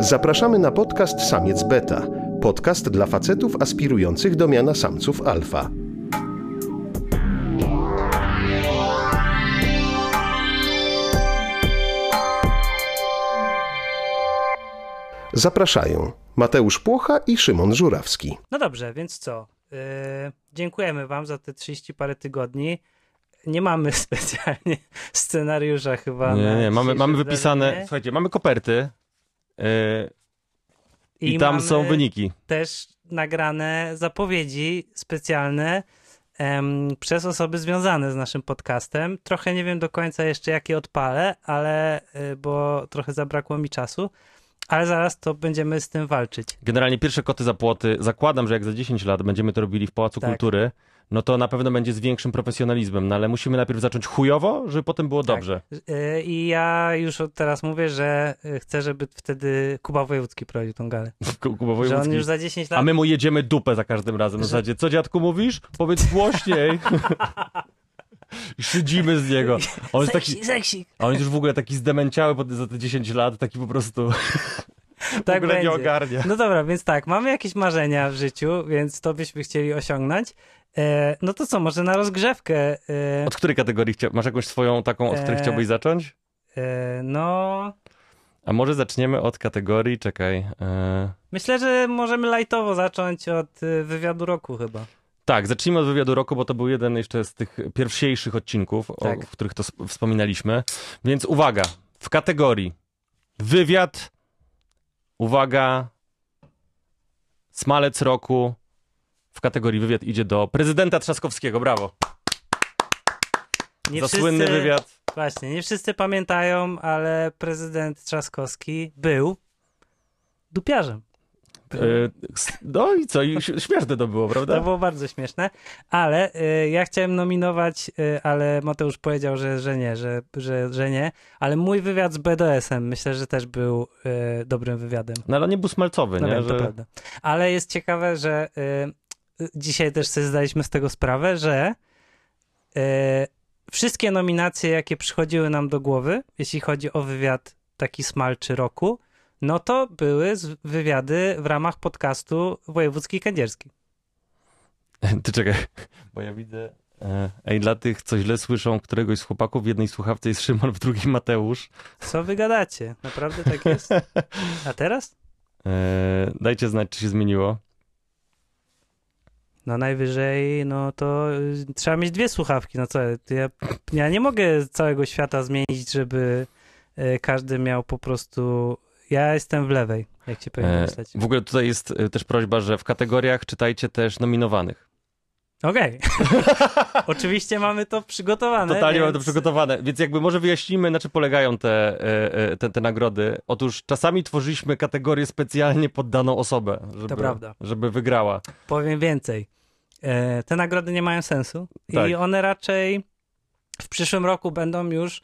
Zapraszamy na podcast Samiec Beta. Podcast dla facetów aspirujących do miana samców alfa. Zapraszają Mateusz Płocha i Szymon Żurawski. No dobrze, więc co? Yy, dziękujemy Wam za te 30 parę tygodni. Nie mamy specjalnie scenariusza chyba. Nie, nie, mamy, mamy wypisane, zdarzenie. słuchajcie, mamy koperty yy, i, tam mamy są wyniki. też nagrane zapowiedzi specjalne em, przez osoby związane z naszym podcastem. Trochę nie wiem do końca jeszcze jakie odpalę, ale y, bo trochę zabrakło mi czasu, ale zaraz to będziemy z tym walczyć. Generalnie pierwsze koty za płoty, zakładam, że jak za 10 lat będziemy to robili w Pałacu Tak. Kultury, no to na pewno będzie z większym profesjonalizmem, no ale musimy najpierw zacząć chujowo, żeby potem było dobrze. Y, I ja już od teraz mówię, że y, chcę, żeby wtedy Kuba Wojewódzki prowadził tą galę. Ku- Kuba Że on Wojewódzki. już za 10 lat... A my mu jedziemy dupę za każdym razem. W zasadzie, co dziadku mówisz? Powiedz głośniej. I szydzimy z niego. On jest taki, Seksik, a on jest już w ogóle taki zdemęciały za te 10 lat, taki po prostu w Tak ogóle nie ogarnia. No dobra, więc tak, mamy jakieś marzenia w życiu, więc to byśmy chcieli osiągnąć. E, no to co, może na rozgrzewkę. E, Od której kategorii chcia... masz jakąś swoją taką, od której Eee. chciałbyś zacząć? e, no, A może zaczniemy od kategorii, czekaj. E... myślę, że możemy lajtowo zacząć od e, wywiadu roku chyba. Tak, zacznijmy od wywiadu roku, bo to był jeden jeszcze z tych pierwszych odcinków, Tak. o, w których to sp- wspominaliśmy. Więc uwaga, w kategorii wywiad, uwaga, smalec roku. W kategorii wywiad idzie do prezydenta Trzaskowskiego. Brawo. Nie Za słynny wywiad. Właśnie, nie wszyscy pamiętają, ale prezydent Trzaskowski był dupiarzem. S- no i co? I śmieszne to było, prawda? To było bardzo śmieszne, ale y, ja chciałem nominować, y, ale Mateusz powiedział, że, że nie, że, że, że nie, ale mój wywiad z BDS-em myślę, że też był y, dobrym wywiadem. No ale nie był smalcowy, No nie? wiem, to prawda. Ale jest ciekawe, że y, y, dzisiaj też sobie zdaliśmy z tego sprawę, że y, wszystkie nominacje, jakie przychodziły nam do głowy, jeśli chodzi o wywiad taki smalczy roku, no to były wywiady w ramach podcastu Wojewódzki Kędzierski. Ty czekaj, bo ja widzę. e, Ej, dla tych, co źle słyszą, któregoś z chłopaków w jednej słuchawce jest Szymon, w drugiej Mateusz. Co wy gadacie? Naprawdę tak jest? A teraz? E, dajcie znać, czy się zmieniło. No najwyżej, no to y, trzeba mieć dwie słuchawki, no co, ja, ja nie mogę całego świata zmienić, żeby y, każdy miał po prostu, ja jestem w lewej, jak się powinno E, myśleć. w ogóle tutaj jest e, też prośba, że w kategoriach czytajcie też nominowanych. Okej. Oczywiście mamy to przygotowane. Totalnie mamy więc... to przygotowane, więc jakby może wyjaśnimy, na czym polegają te, e, e, te, te nagrody. Otóż czasami tworzyliśmy kategorię specjalnie pod daną osobę, żeby, żeby wygrała. Powiem więcej. Te nagrody nie mają sensu Tak. i one raczej w przyszłym roku będą już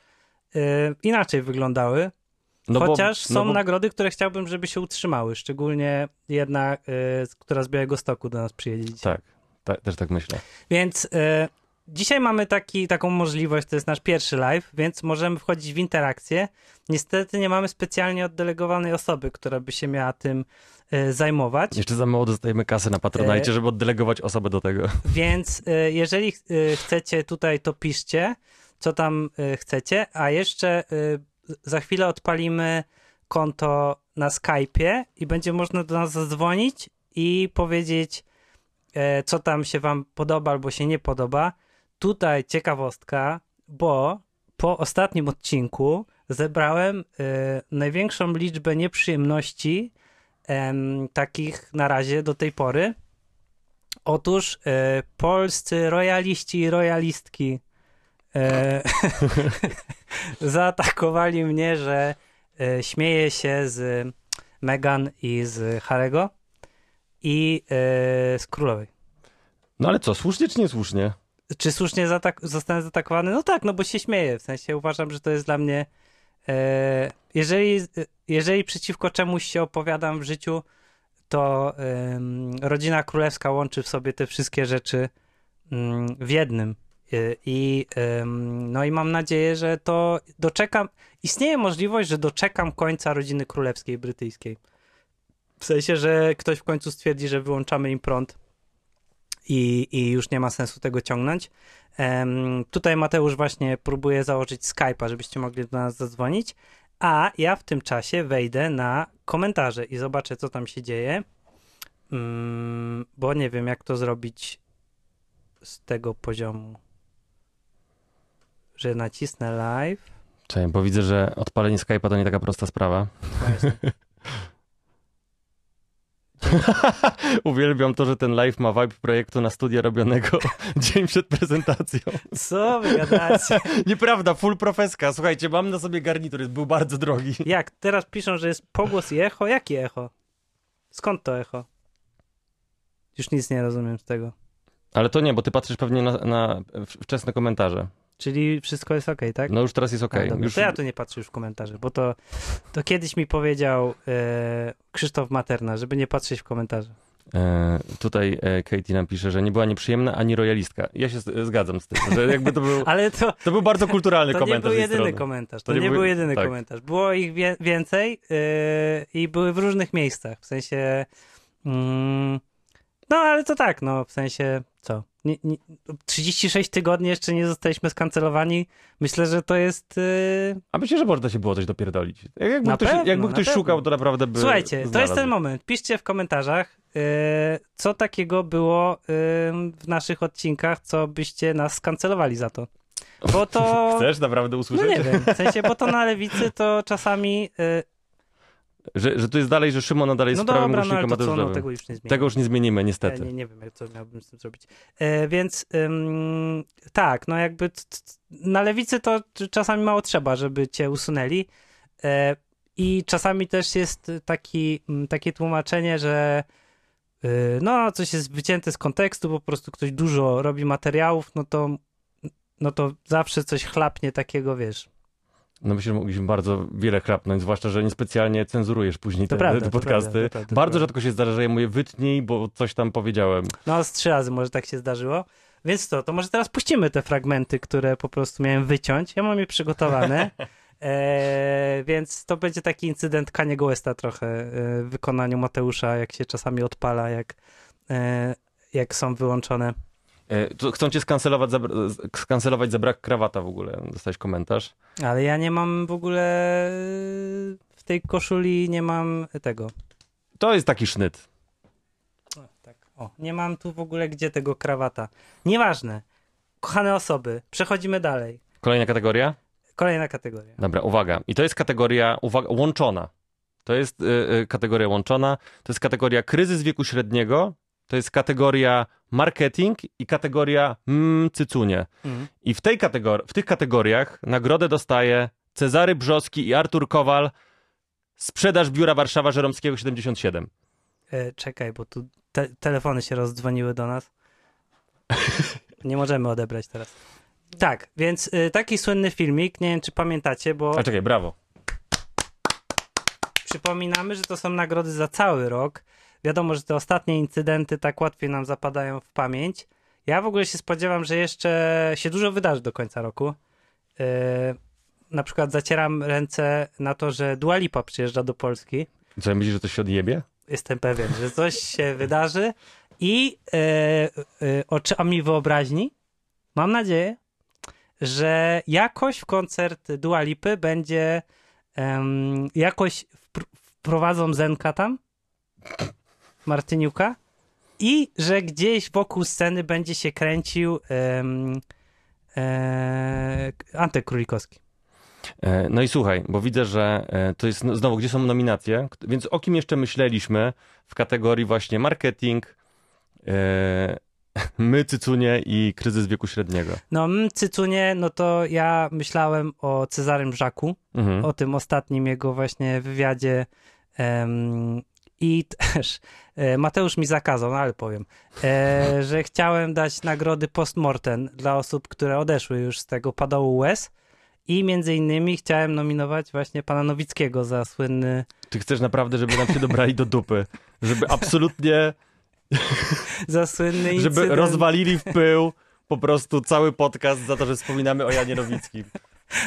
inaczej wyglądały. No bo- Chociaż no są bo- nagrody, które chciałbym, żeby się utrzymały. Szczególnie jedna, y, która z Białego Stoku do nas przyjedzie. Tak, tak, też tak myślę. Więc y, dzisiaj mamy taki, taką możliwość, to jest nasz pierwszy live, więc możemy wchodzić w interakcję. Niestety nie mamy specjalnie oddelegowanej osoby, która by się miała tym y, zajmować. Jeszcze za mało dostajemy kasy na Patronite, E- żeby oddelegować osobę do tego. Więc y, jeżeli y, chcecie tutaj, to piszcie, co tam y, chcecie, a jeszcze y, za chwilę odpalimy konto na Skype'ie i będzie można do nas zadzwonić i powiedzieć, e, co tam się wam podoba albo się nie podoba. Tutaj ciekawostka, bo po ostatnim odcinku zebrałem e, największą liczbę nieprzyjemności em, takich na razie do tej pory. Otóż e, polscy royaliści i royalistki e, zaatakowali mnie, że e, śmieję się z Meghan i z Harego i e, z królowej. No ale co, słusznie czy niesłusznie? Czy słusznie zaatak- zostanę zaatakowany? No tak, no bo się śmieję. W sensie uważam, że to jest dla mnie. E, jeżeli, jeżeli przeciwko czemuś się opowiadam w życiu, to rodzina królewska łączy w sobie te wszystkie rzeczy mm, w jednym. Y, I, no i mam nadzieję, że to doczekam. Istnieje możliwość, że doczekam końca rodziny królewskiej brytyjskiej. W sensie, że ktoś w końcu stwierdzi, że wyłączamy im prąd i, i już nie ma sensu tego ciągnąć. Tutaj Mateusz właśnie próbuje założyć Skype'a, żebyście mogli do nas zadzwonić, a ja w tym czasie wejdę na komentarze i zobaczę, co tam się dzieje, mm, bo nie wiem, jak to zrobić z tego poziomu, że nacisnę live. Cześć, bo widzę, że odpalenie Skype'a to nie taka prosta sprawa. Uwielbiam to, że ten live ma vibe projektu na studia robionego dzień przed prezentacją. Co wy gadacie? Nieprawda, full profeska. Słuchajcie, mam na sobie garnitur, jest- był bardzo drogi. Jak? Teraz piszą, że jest pogłos i echo? Jakie echo? Skąd to echo? Już nic nie rozumiem z tego. Ale to nie, bo ty patrzysz pewnie na, na wczesne komentarze. Czyli wszystko jest ok, tak? No już teraz jest A, okej. dobra, Już... To ja tu nie patrzę już w komentarze, bo to, to kiedyś mi powiedział e, Krzysztof Materna, żeby nie patrzeć w komentarze. E, tutaj e, Katie nam pisze, że nie była nieprzyjemna ani rojalistka. Ja się z- zgadzam z tym, że jakby to był, Ale to, to był bardzo kulturalny to nie komentarz był z jej jedyny komentarz. To, To nie nie był- był jedyny tak. komentarz. Było ich wie, więcej e, i były w różnych miejscach. W sensie. Mm, no ale to tak, no w sensie co? Nie, nie, 36 tygodni jeszcze nie zostaliśmy skancelowani. Myślę, że to jest. E, A myślę, że można się było coś dopierdolić. Jak- Jakby Na ktoś, pewno, jakby ktoś szukał, to naprawdę by Słuchajcie, to jest znalazł. ten moment. Piszcie w komentarzach, yy, co takiego było yy, w naszych odcinkach, co byście nas skancelowali za to. Bo to. Chcesz naprawdę No usłyszeć? nie wiem, w sensie, bo to na lewicy to czasami. Że, że tu jest dalej, że Szymon dalej no jest prawym dobra, no ale głośnikiem to co, no, tego już nie zmieni. Tego już nie zmienimy, Ja niestety. nie, nie wiem, jak- co miałbym z tym zrobić. E, więc ym, tak, no jakby na lewicy to czasami mało trzeba, żeby cię usunęli. E, I czasami też jest taki, takie tłumaczenie, że y, no, coś jest wycięte z kontekstu, po prostu ktoś dużo robi materiałów, no to, no to zawsze coś chlapnie takiego, wiesz. No myślę, że mogliśmy bardzo wiele chrapnąć, zwłaszcza, że niespecjalnie cenzurujesz później To te, prawda, te podcasty. to prawda, to bardzo prawda. rzadko się zdarza, że ja mówię wytnij, bo coś tam powiedziałem. No, z trzy razy może tak się zdarzyło. Więc to, to może teraz puścimy te fragmenty, które po prostu miałem wyciąć. Ja mam je przygotowane. E, więc to będzie taki incydent Kaniego Westa trochę e, w wykonaniu Mateusza, jak się czasami odpala, jak, e, jak są wyłączone. E, chcą cię skancelować za, skancelować za brak krawata w ogóle. Dostałeś komentarz. Ale ja nie mam w ogóle w tej koszuli nie mam tego. To jest taki sznyt. O, tak. O, nie mam tu w ogóle gdzie tego krawata. Nieważne. Kochane osoby, przechodzimy dalej. Kolejna kategoria? Kolejna kategoria. Dobra, uwaga. I to jest kategoria uwaga, łączona. To jest y, y, kategoria łączona. To jest kategoria kryzys wieku średniego. To jest kategoria marketing i kategoria mm, cycunie. Mhm. I w, tej kategor- w tych kategoriach nagrodę dostaje Cezary Brzoski i Artur Kowal. Sprzedaż biura Warszawa Żeromskiego 77. E, czekaj, bo tu te telefony się rozdzwoniły do nas. Nie możemy odebrać teraz. Tak, więc y, taki słynny filmik, nie wiem czy pamiętacie, bo A czekaj, brawo. przypominamy, że to są nagrody za cały rok. Wiadomo, że te ostatnie incydenty tak łatwiej nam zapadają w pamięć. Ja w ogóle się spodziewam, że jeszcze się dużo wydarzy do końca roku. Y, na przykład zacieram ręce na to, że Dua Lipa przyjeżdża do Polski. Co, myślisz, że to się odjebie? jestem pewien, że coś się wydarzy i e, e, oczami wyobraźni mam nadzieję, że jakoś w koncert Dua Lipy będzie jakoś wpr- wprowadzą Zenka tam, Martyniuka i że gdzieś wokół sceny będzie się kręcił e, Antek Królikowski. E, No i słuchaj, bo widzę, że e, to jest no- znowu, gdzie są nominacje, więc o kim jeszcze myśleliśmy w kategorii właśnie marketing, e, my, Cycunie i kryzys wieku średniego. No, mm, Cycunie, no to ja myślałem o Cezarym Brzaku, Mhm. o tym ostatnim jego właśnie wywiadzie em, i też e, Mateusz mi zakazał, no ale powiem, e, że chciałem dać nagrody postmortem dla osób, które odeszły już z tego padołu łez i między innymi chciałem nominować właśnie pana Nowickiego za słynny, Czy chcesz naprawdę, żeby nam się dobrali do dupy? Żeby absolutnie, za słynny żeby incydent. rozwalili w pył po prostu cały podcast za to, że wspominamy o Janie Nowickim.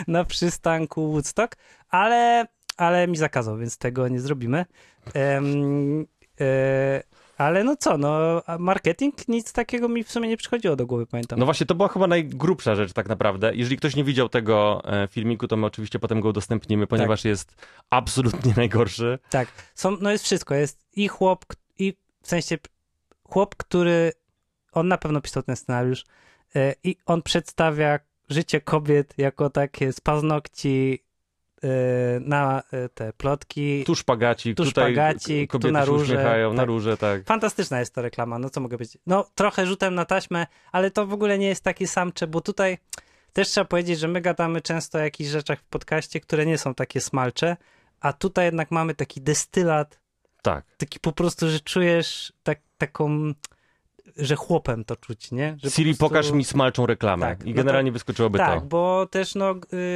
na przystanku Woodstock, ale, ale mi zakazał, więc tego nie zrobimy. Em, e, ale no co, no marketing nic takiego mi w sumie nie przychodziło do głowy, pamiętam. No właśnie, to była chyba najgrubsza rzecz tak naprawdę. Jeżeli ktoś nie widział tego e, filmiku, to my oczywiście potem go udostępnimy, ponieważ jest absolutnie najgorszy. Tak, są, no jest wszystko, jest i chłop, i w sensie chłop, który, on na pewno pisał ten scenariusz e, i on przedstawia życie kobiet jako takie z paznokci na e, te plotki. Tu szpagacik, Tu tutaj szpagacik, kobiety tu na się róże, na tak. róże, tak. Fantastyczna jest to reklama, no co mogę powiedzieć. No trochę rzutem na taśmę, ale to w ogóle nie jest taki samcze, bo tutaj też trzeba powiedzieć, że my gadamy często o jakichś rzeczach w podcaście, które nie są takie smalcze, a tutaj jednak mamy taki destylat, Tak. taki po prostu, że czujesz tak, taką, że chłopem to czuć, nie? Że po Siri, prostu- pokaż mi smalczą reklamę. Tak, I no generalnie wyskoczyłoby Tak, to. bo też no,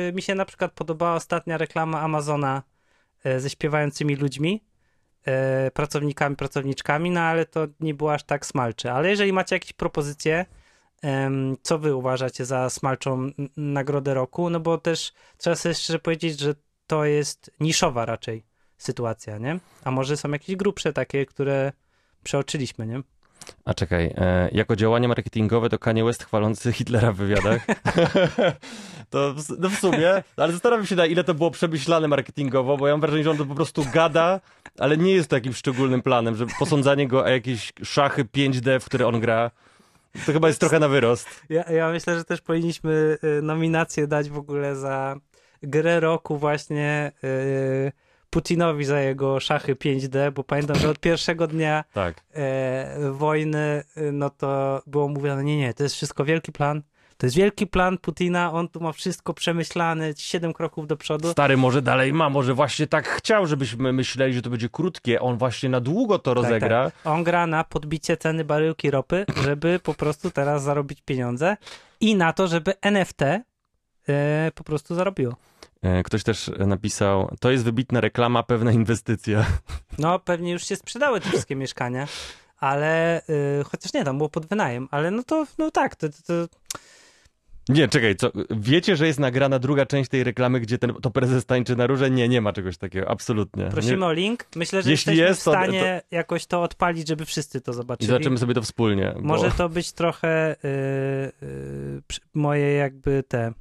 y, mi się na przykład podobała ostatnia reklama Amazona y, ze śpiewającymi ludźmi, y, pracownikami, pracowniczkami, no ale to nie było aż tak smalcze. Ale jeżeli macie jakieś propozycje, co wy uważacie za smalczą nagrodę roku? No bo też trzeba sobie szczerze powiedzieć, że to jest niszowa raczej sytuacja, nie? A może są jakieś grubsze takie, które przeoczyliśmy, nie? A czekaj, e, jako działanie marketingowe to Kanye West chwalący Hitlera w wywiadach. to w, no w sumie, ale zastanawiam się na ile to było przemyślane marketingowo, bo ja mam wrażenie, że on to po prostu gada, ale nie jest to jakimś szczególnym planem, że posądzanie go o jakieś szachy 5D, w które on gra, to chyba jest trochę na wyrost. Ja, ja myślę, że też powinniśmy y, nominację dać w ogóle za grę roku właśnie y, Putinowi za jego szachy 5D, bo pamiętam, że od pierwszego dnia Tak. e, wojny, y, no to było mówione, nie, nie, to jest wszystko wielki plan, to jest wielki plan Putina, on tu ma wszystko przemyślane, siedem kroków do przodu. Stary może dalej ma, może właśnie tak chciał, żebyśmy myśleli, że to będzie krótkie, on właśnie na długo to rozegra. Tak, On gra na podbicie ceny baryłki ropy, żeby po prostu teraz zarobić pieniądze i na to, żeby NFT e, po prostu zarobiło. E, Ktoś też napisał, to jest wybitna reklama, pewna inwestycja. No, pewnie już się sprzedały te wszystkie mieszkania, ale y, chociaż nie, tam było pod wynajem, ale no to, no tak, to, to, to Nie, czekaj, co? Wiecie, że jest nagrana druga część tej reklamy, gdzie ten, to prezes tańczy na róże? Nie, nie ma czegoś takiego, absolutnie. prosimy nie. o link. Myślę, że Jeśli jesteśmy jest, w to- stanie jakoś to odpalić, żeby wszyscy to I zobaczyli. zobaczymy sobie to wspólnie. Bo... Może to być trochę y, y, przy- moje jakby te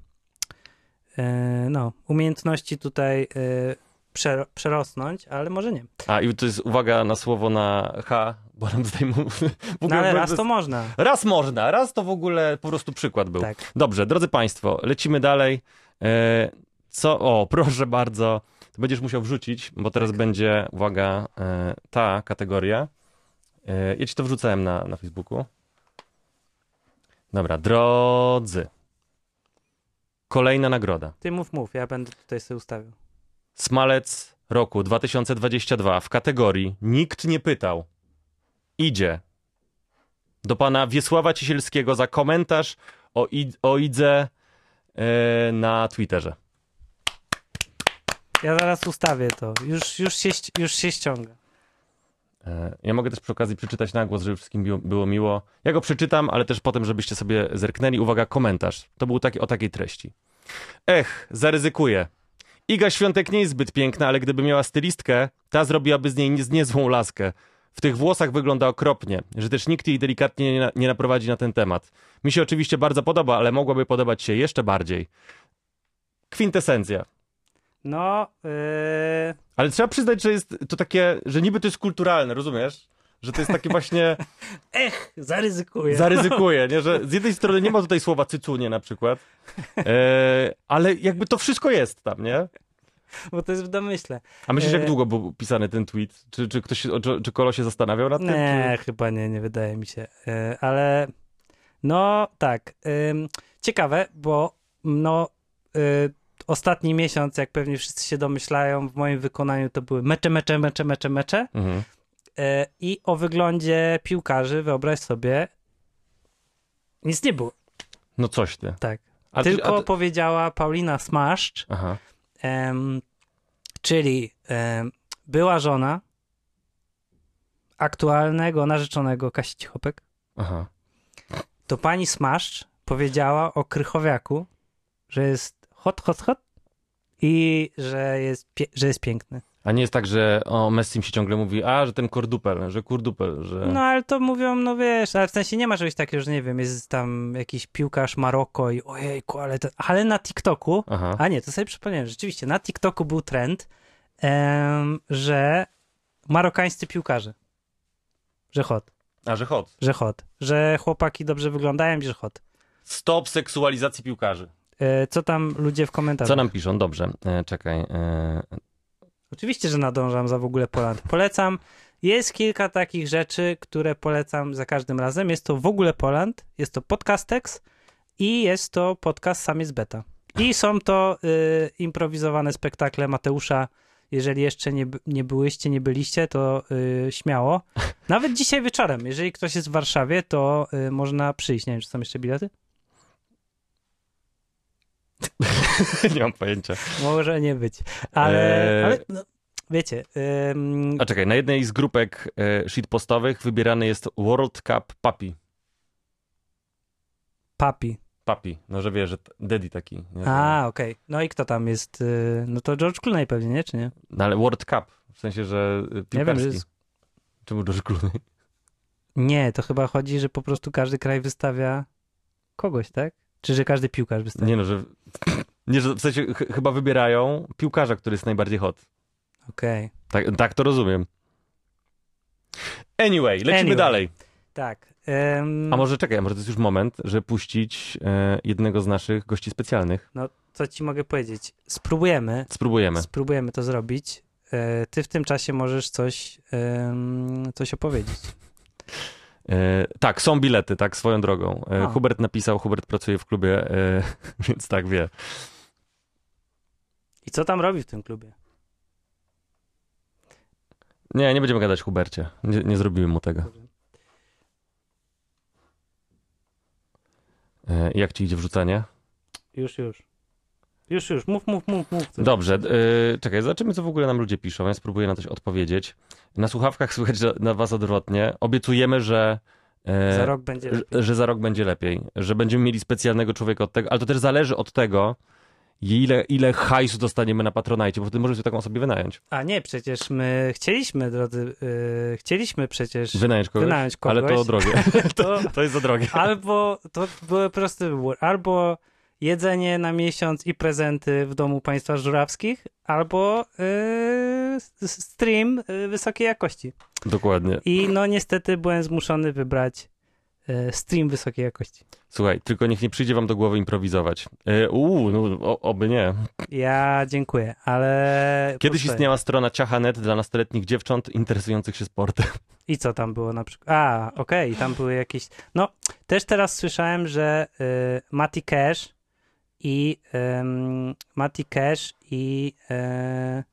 no, umiejętności tutaj przer- przerosnąć, ale może nie. A i to jest uwaga na słowo na H, bo nam zdejmą... w No ogóle ale bez- raz to można. Raz można, raz to w ogóle po prostu przykład był. Tak. Dobrze, drodzy Państwo, lecimy dalej. E, co? O, proszę bardzo. To będziesz musiał wrzucić, bo teraz będzie, uwaga, e, ta kategoria. E, ja ci to wrzucałem na, na Facebooku. Dobra, drodzy. Kolejna nagroda. Ty mów, mów, ja będę tutaj sobie ustawił. Smalec roku 2022 w kategorii Nikt nie pytał. Idzie do pana Wiesława Cisielskiego za komentarz o, id- o idze e, na Twitterze. Ja zaraz ustawię to. Już, już, się, już się ściąga. E, ja mogę też przy okazji przeczytać na głos, żeby wszystkim było, miło. Ja go przeczytam, ale też potem, żebyście sobie zerknęli. Uwaga, komentarz. To był taki, o takiej treści. Ech, zaryzykuję. Iga Świątek nie jest zbyt piękna, ale gdyby miała stylistkę, ta zrobiłaby z niej nie- niezłą laskę. W tych włosach wygląda okropnie, że też nikt jej delikatnie nie, na, nie naprowadzi na ten temat. Mi się oczywiście bardzo podoba, ale mogłaby podobać się jeszcze bardziej. Kwintesencja. No, yy, Ale trzeba przyznać, że jest to takie, że niby to jest kulturalne, rozumiesz? Że to jest takie właśnie, ech, zaryzykuję. zaryzykuję, nie? że z jednej strony nie ma tutaj słowa cycunie na przykład, e, ale jakby to wszystko jest tam, nie? Bo to jest w domyśle. A myślisz, jak E, długo był pisany ten tweet? Czy, czy ktoś, czy, czy Kolo się zastanawiał nad tym? Nie, Czy... chyba nie, nie wydaje mi się. E, Ale no tak, ciekawe, bo no y, ostatni miesiąc, jak pewnie wszyscy się domyślają, w moim wykonaniu to były mecze, mecze, mecze, mecze, mecze. Mhm. E, I o wyglądzie piłkarzy, wyobraź sobie, nic nie było. No coś ty. Tak. A ty- Tylko a ty... powiedziała Paulina Smaszcz, em, czyli em, była żona aktualnego narzeczonego Kasi Cichopek. Aha. to pani Smaszcz powiedziała o Krychowiaku, że jest hot, hot, hot i że jest, że jest piękny. A nie jest tak, że o Messim się ciągle mówi, a, że ten kordupel, że kurdupel, że... No ale to mówią, no wiesz, ale w sensie nie ma czegoś takiego, że nie wiem, jest tam jakiś piłkarz Maroko i ojejku, ale to, ale na TikToku, Aha. a nie, to sobie przypomniałem, rzeczywiście, na TikToku był trend, em, że marokańscy piłkarze, że hot, A, że hot. że hot, że chłopaki dobrze wyglądają, że hot. Stop seksualizacji piłkarzy. E, co tam ludzie w komentarzach? Co nam piszą? Dobrze, e, czekaj. E, Oczywiście, że nadążam za w ogóle Poland. Polecam. Jest kilka takich rzeczy, które polecam za każdym razem. Jest to w ogóle Poland, jest to Podcastex i jest to podcast Samiec Beta. I są to y, improwizowane spektakle Mateusza. Jeżeli jeszcze nie, nie byłyście, nie byliście, to y, śmiało. Nawet dzisiaj wieczorem, jeżeli ktoś jest w Warszawie, to y, można przyjść. Nie wiem, czy są jeszcze bilety? nie mam pojęcia. Może nie być. Ale, Eee. ale no, wiecie, ym, A czekaj, na jednej z grupek e, shitpostowych wybierany jest World Cup Papi. papi. Papi, no że wiesz, że daddy taki. Nie? A, okej. No i kto tam jest? y, No to George Clooney pewnie, nie? Czy nie? No ale World Cup, w sensie, że y, Nie wiem, piłkarski. że jest... Czemu George Clooney? Nie, to chyba chodzi, że po prostu każdy kraj wystawia kogoś, tak? Czy że każdy piłkarz wystawia? Nie no, że... Nie, że w sensie ch- chyba wybierają piłkarza, który jest najbardziej hot. Okej. Tak, tak to rozumiem. Anyway, lecimy Anyway. dalej. Tak. em, A może czekaj, a może to jest już moment, żeby puścić e, jednego z naszych gości specjalnych. No, co ci mogę powiedzieć? Spróbujemy. Spróbujemy. Spróbujemy to zrobić. E, Ty w tym czasie możesz coś, em, coś opowiedzieć. E, tak, są bilety, tak, swoją drogą. E, A. Hubert napisał, Hubert pracuje w klubie, e, więc tak wie. I co tam robi w tym klubie? Nie, nie będziemy gadać Hubercie. Nie, nie zrobimy mu tego. E, jak ci idzie wrzucanie? Już, już. Już, już. Mów, mów, mów, mów. coś. Dobrze, e, czekaj, zobaczymy, co w ogóle nam ludzie piszą. Ja spróbuję na coś odpowiedzieć. Na słuchawkach słychać na was odwrotnie. Obiecujemy, że. e, Za rok będzie lepiej. że, że za rok będzie lepiej, że będziemy mieli specjalnego człowieka od tego, ale to też zależy od tego, ile, ile hajsu dostaniemy na Patronajcie, bo wtedy możemy sobie taką osobę wynająć. A nie, przecież my chcieliśmy, drodzy, yy, chcieliśmy przecież Wynająć kogoś, wynająć kogoś. ale to drogie. to, To jest za drogie. albo, to był prosty wybór, albo jedzenie na miesiąc i prezenty w domu państwa żurawskich, albo yy, stream yy, wysokiej jakości. Dokładnie. I no niestety byłem zmuszony wybrać yy, stream wysokiej jakości. Słuchaj, tylko niech nie przyjdzie wam do głowy improwizować. E, Uuu, no o, oby nie. Ja dziękuję, ale... Kiedyś istniała strona Ciachanet dla nastoletnich dziewcząt interesujących się sportem. I co tam było na przykład? A, okej, tam były jakieś. No, też teraz słyszałem, że y, Mati Cash i ym, Mati Cash i, y,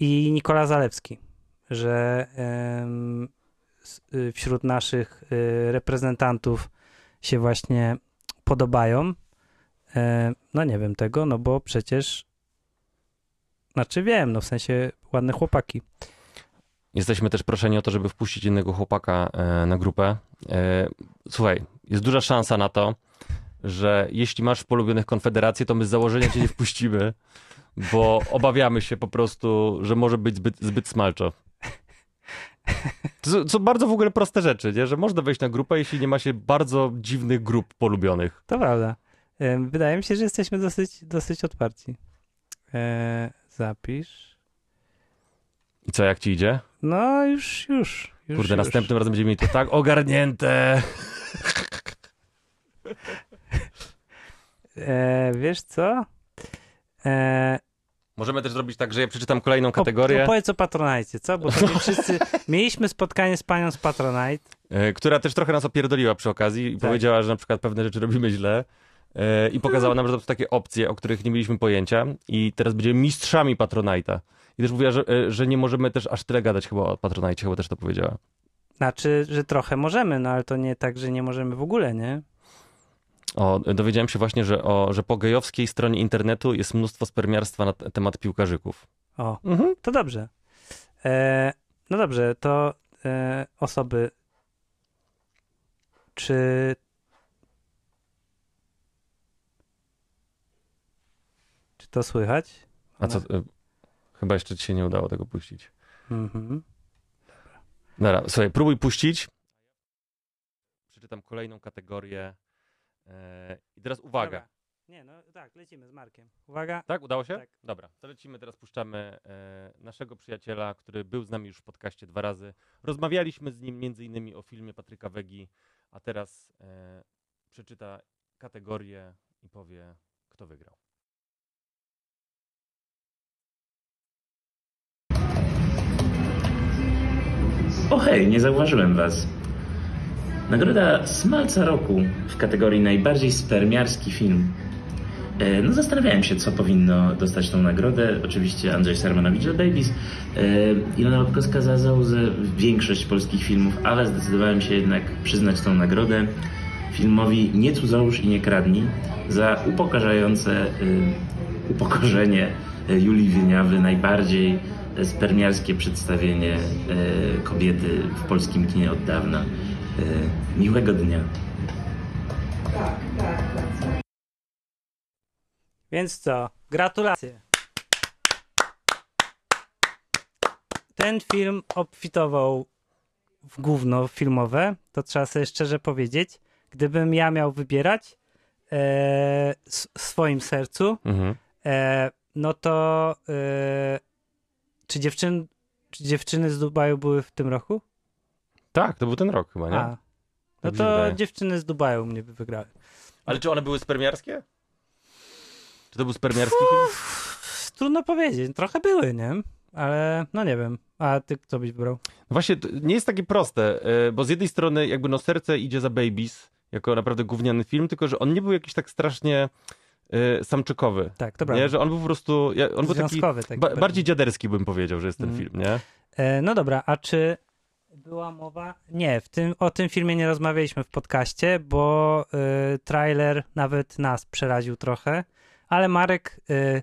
i Nikola Zalewski, że y, wśród naszych y, reprezentantów się właśnie podobają. Y, no nie wiem tego, no bo przecież znaczy wiem, no w sensie ładne chłopaki. Jesteśmy też proszeni o to, żeby wpuścić innego chłopaka e, na grupę. E, Słuchaj, jest duża szansa na to, że jeśli masz polubionych konfederację, to my z założenia cię nie wpuścimy, bo obawiamy się po prostu, że może być zbyt, zbyt smalczo. To są- bardzo w ogóle proste rzeczy, nie? że można wejść na grupę, jeśli nie ma się bardzo dziwnych grup polubionych. To prawda. Wydaje mi się, że jesteśmy dosyć, dosyć otwarci. E, zapisz. I co, jak ci idzie? No już, już. już Kurde, już. następnym razem będziemy mieli to tak ogarnięte. E, wiesz co? E, Możemy też zrobić tak, że ja przeczytam kolejną o, kategorię. opowiedz o Patronite, co? Bo to wszyscy... Mieliśmy spotkanie z panią z Patronite. E, która też trochę nas opierdoliła przy okazji i Tak. powiedziała, że na przykład pewne rzeczy robimy źle. E, I pokazała nam, że to są takie opcje, o których nie mieliśmy pojęcia. I teraz będziemy mistrzami Patronite'a. I też mówiła, że, e, że nie możemy też aż tyle gadać chyba o Patronite, chyba też to powiedziała. Znaczy, że trochę możemy, no ale to nie tak, że nie możemy w ogóle, nie? O, dowiedziałem się właśnie, że, o, że po gejowskiej stronie internetu jest mnóstwo spermiarstwa na temat piłkarzyków. O, mhm. to dobrze. E, no dobrze, to e, osoby, czy Czy to słychać? A co? E, chyba jeszcze ci się nie udało tego puścić. Mhm. Dobra, słuchaj, próbuj puścić. Przeczytam kolejną kategorię. E, I teraz uwaga. Dobra. Nie, no tak, lecimy z Markiem. Uwaga. Tak, udało się? Tak. Dobra, to lecimy, teraz puszczamy e, naszego przyjaciela, który był z nami już w podcaście dwa razy. Rozmawialiśmy z nim między innymi o filmie Patryka Wegi, a teraz e, przeczyta kategorię i powie, kto wygrał. O hej, nie zauważyłem was. Nagroda Smalca Roku w kategorii najbardziej spermiarski film. E, No zastanawiałem się, co powinno dostać tą nagrodę. Oczywiście Andrzej Sarmanowicz za Babies, e, Ilona Łapkowska za Zołzę, większość polskich filmów, ale zdecydowałem się jednak przyznać tą nagrodę filmowi Nie cudzołóż i nie kradnij za upokarzające y, upokorzenie Julii Wieniawy, najbardziej spermiarskie przedstawienie kobiety w polskim kinie od dawna. Y, Miłego dnia. Więc co? Gratulacje. Ten film obfitował w gówno filmowe, to trzeba sobie szczerze powiedzieć. Gdybym ja miał wybierać e, w swoim sercu, Mhm. e, no to e, czy, dziewczyn, czy dziewczyny z Dubaju były w tym roku? Tak, to był ten rok chyba, nie? A. No Tak mi się to dziewczyny z Dubaju mnie by wygrały. Ale czy one były spermiarskie? Czy to był spermiarski film? Trudno powiedzieć, trochę były, nie? Ale no nie wiem. A ty kto byś wybrał? No Właśnie, nie jest takie proste, e, bo z jednej strony jakby no serce idzie za Babies, jako naprawdę gówniany film, tylko że on nie był jakiś tak strasznie e, samczykowy. Tak, to prawda. Nie, że on był po prostu, on był taki Związkowy taki ba, bardziej. bardziej dziaderski bym powiedział, że jest ten Mm. film, nie? E, no dobra, a czy była mowa? Nie, w tym, o tym filmie nie rozmawialiśmy w podcaście, bo y, trailer nawet nas przeraził trochę, ale Marek, y,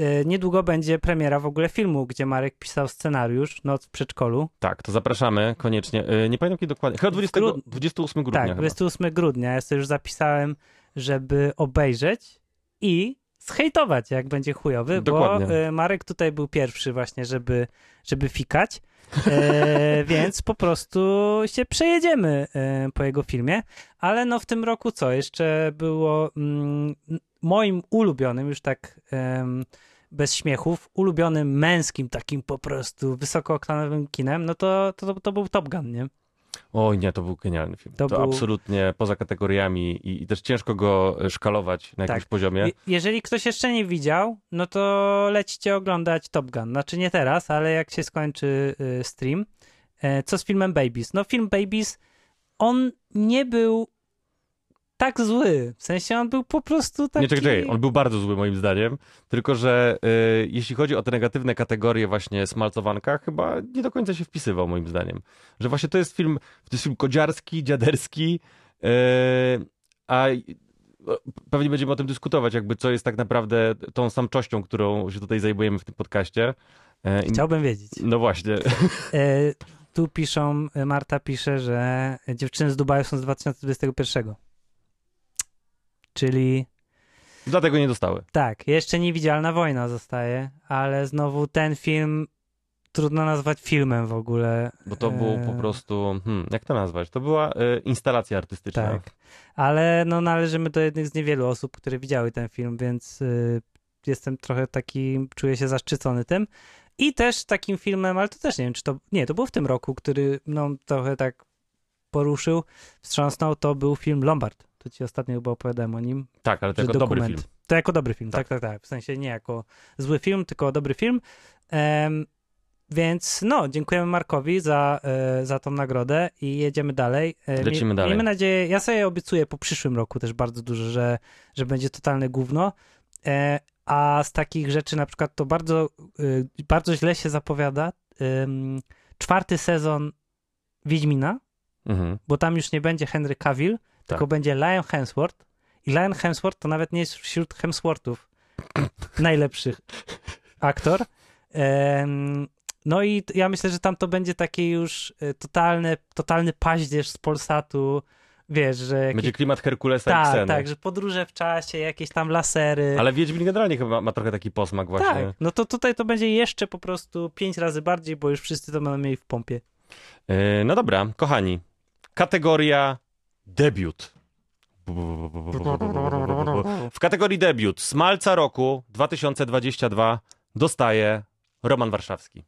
y, niedługo będzie premiera w ogóle filmu, gdzie Marek pisał scenariusz Noc w przedszkolu. Tak, to zapraszamy koniecznie. E, Nie pamiętam kiedy dokładnie, chyba 20, grudniu. 28 grudnia tak, chyba. 28 grudnia. Ja sobie już zapisałem, żeby obejrzeć i zhejtować, jak będzie chujowy, Dokładnie. bo y, Marek tutaj był pierwszy właśnie, żeby, żeby fikać. E, więc po prostu się przejedziemy e, po jego filmie. Ale no w tym roku co? Jeszcze było mm, moim ulubionym, już tak bez śmiechów, ulubionym męskim takim po prostu wysokooktanowym kinem, no to, to, to był Top Gun, nie? Oj nie, to był genialny film. To To, był- absolutnie poza kategoriami i, i też ciężko go szkalować na jakimś Tak. poziomie. Je- Jeżeli ktoś jeszcze nie widział, no to lećcie oglądać Top Gun. Znaczy nie teraz, ale jak się skończy y, stream. E, Co z filmem Babies? No film Babies, on nie był tak zły. W sensie on był po prostu taki... Nie, czekaj, czekaj, on był bardzo zły moim zdaniem, tylko że y, jeśli chodzi o te negatywne kategorie właśnie smalcowanka, chyba nie do końca się wpisywał moim zdaniem. Że właśnie to jest film, to jest film kodziarski, dziaderski, y, a y, pewnie będziemy o tym dyskutować, jakby co jest tak naprawdę tą samczością, którą się tutaj zajmujemy w tym podcaście. I- Chciałbym wiedzieć. No właśnie, E, tu piszą, Marta pisze, że dziewczyny z Dubaju są z 2021. Czyli dlatego nie dostały. Tak, jeszcze niewidzialna wojna zostaje, ale znowu ten film trudno nazwać filmem w ogóle. Bo to był po E, prostu, hmm, jak to nazwać? To była e, instalacja artystyczna. Tak. Ale no należymy do jednych z niewielu osób, które widziały ten film, więc y, jestem trochę taki, czuję się zaszczycony tym. I też takim filmem, ale to też nie wiem, czy to, nie, to był w tym roku, który no trochę tak poruszył, wstrząsnął, to był film Lombard. To ci ostatnio chyba opowiadałem o nim. Tak, ale to jako dobry dokument. film. To jako dobry film, tak. Tak. tak, tak, W sensie nie jako zły film, tylko dobry film. Em, więc no, dziękujemy Markowi za, e, za tą nagrodę i jedziemy dalej. E, Lecimy dalej. Miejmy nadzieję, ja sobie obiecuję po przyszłym roku też bardzo dużo, że, że będzie totalne gówno. E, a z takich rzeczy na przykład to bardzo, y, bardzo źle się zapowiada czwarty sezon Wiedźmina, Mhm. bo tam już nie będzie Henry Cavill, tylko Tak. będzie Lion Hemsworth. I Lion Hemsworth to nawet nie jest wśród Hemsworthów najlepszych aktor. No i ja myślę, że tam to będzie takie już e, totalne, totalny paździerz z Polsatu, wiesz, że jakieś... Będzie klimat Herkulesa i Tak, Kseny. tak, że podróże w czasie, jakieś tam lasery. Ale Wiedźmin generalnie chyba ma trochę taki posmak właśnie. Tak, no to tutaj to będzie jeszcze po prostu pięć razy bardziej, bo już wszyscy to będą mieli w pompie. E, No dobra, kochani. Kategoria debiut. W kategorii debiut Smalca roku 2022 dostaje Roman Warszawski.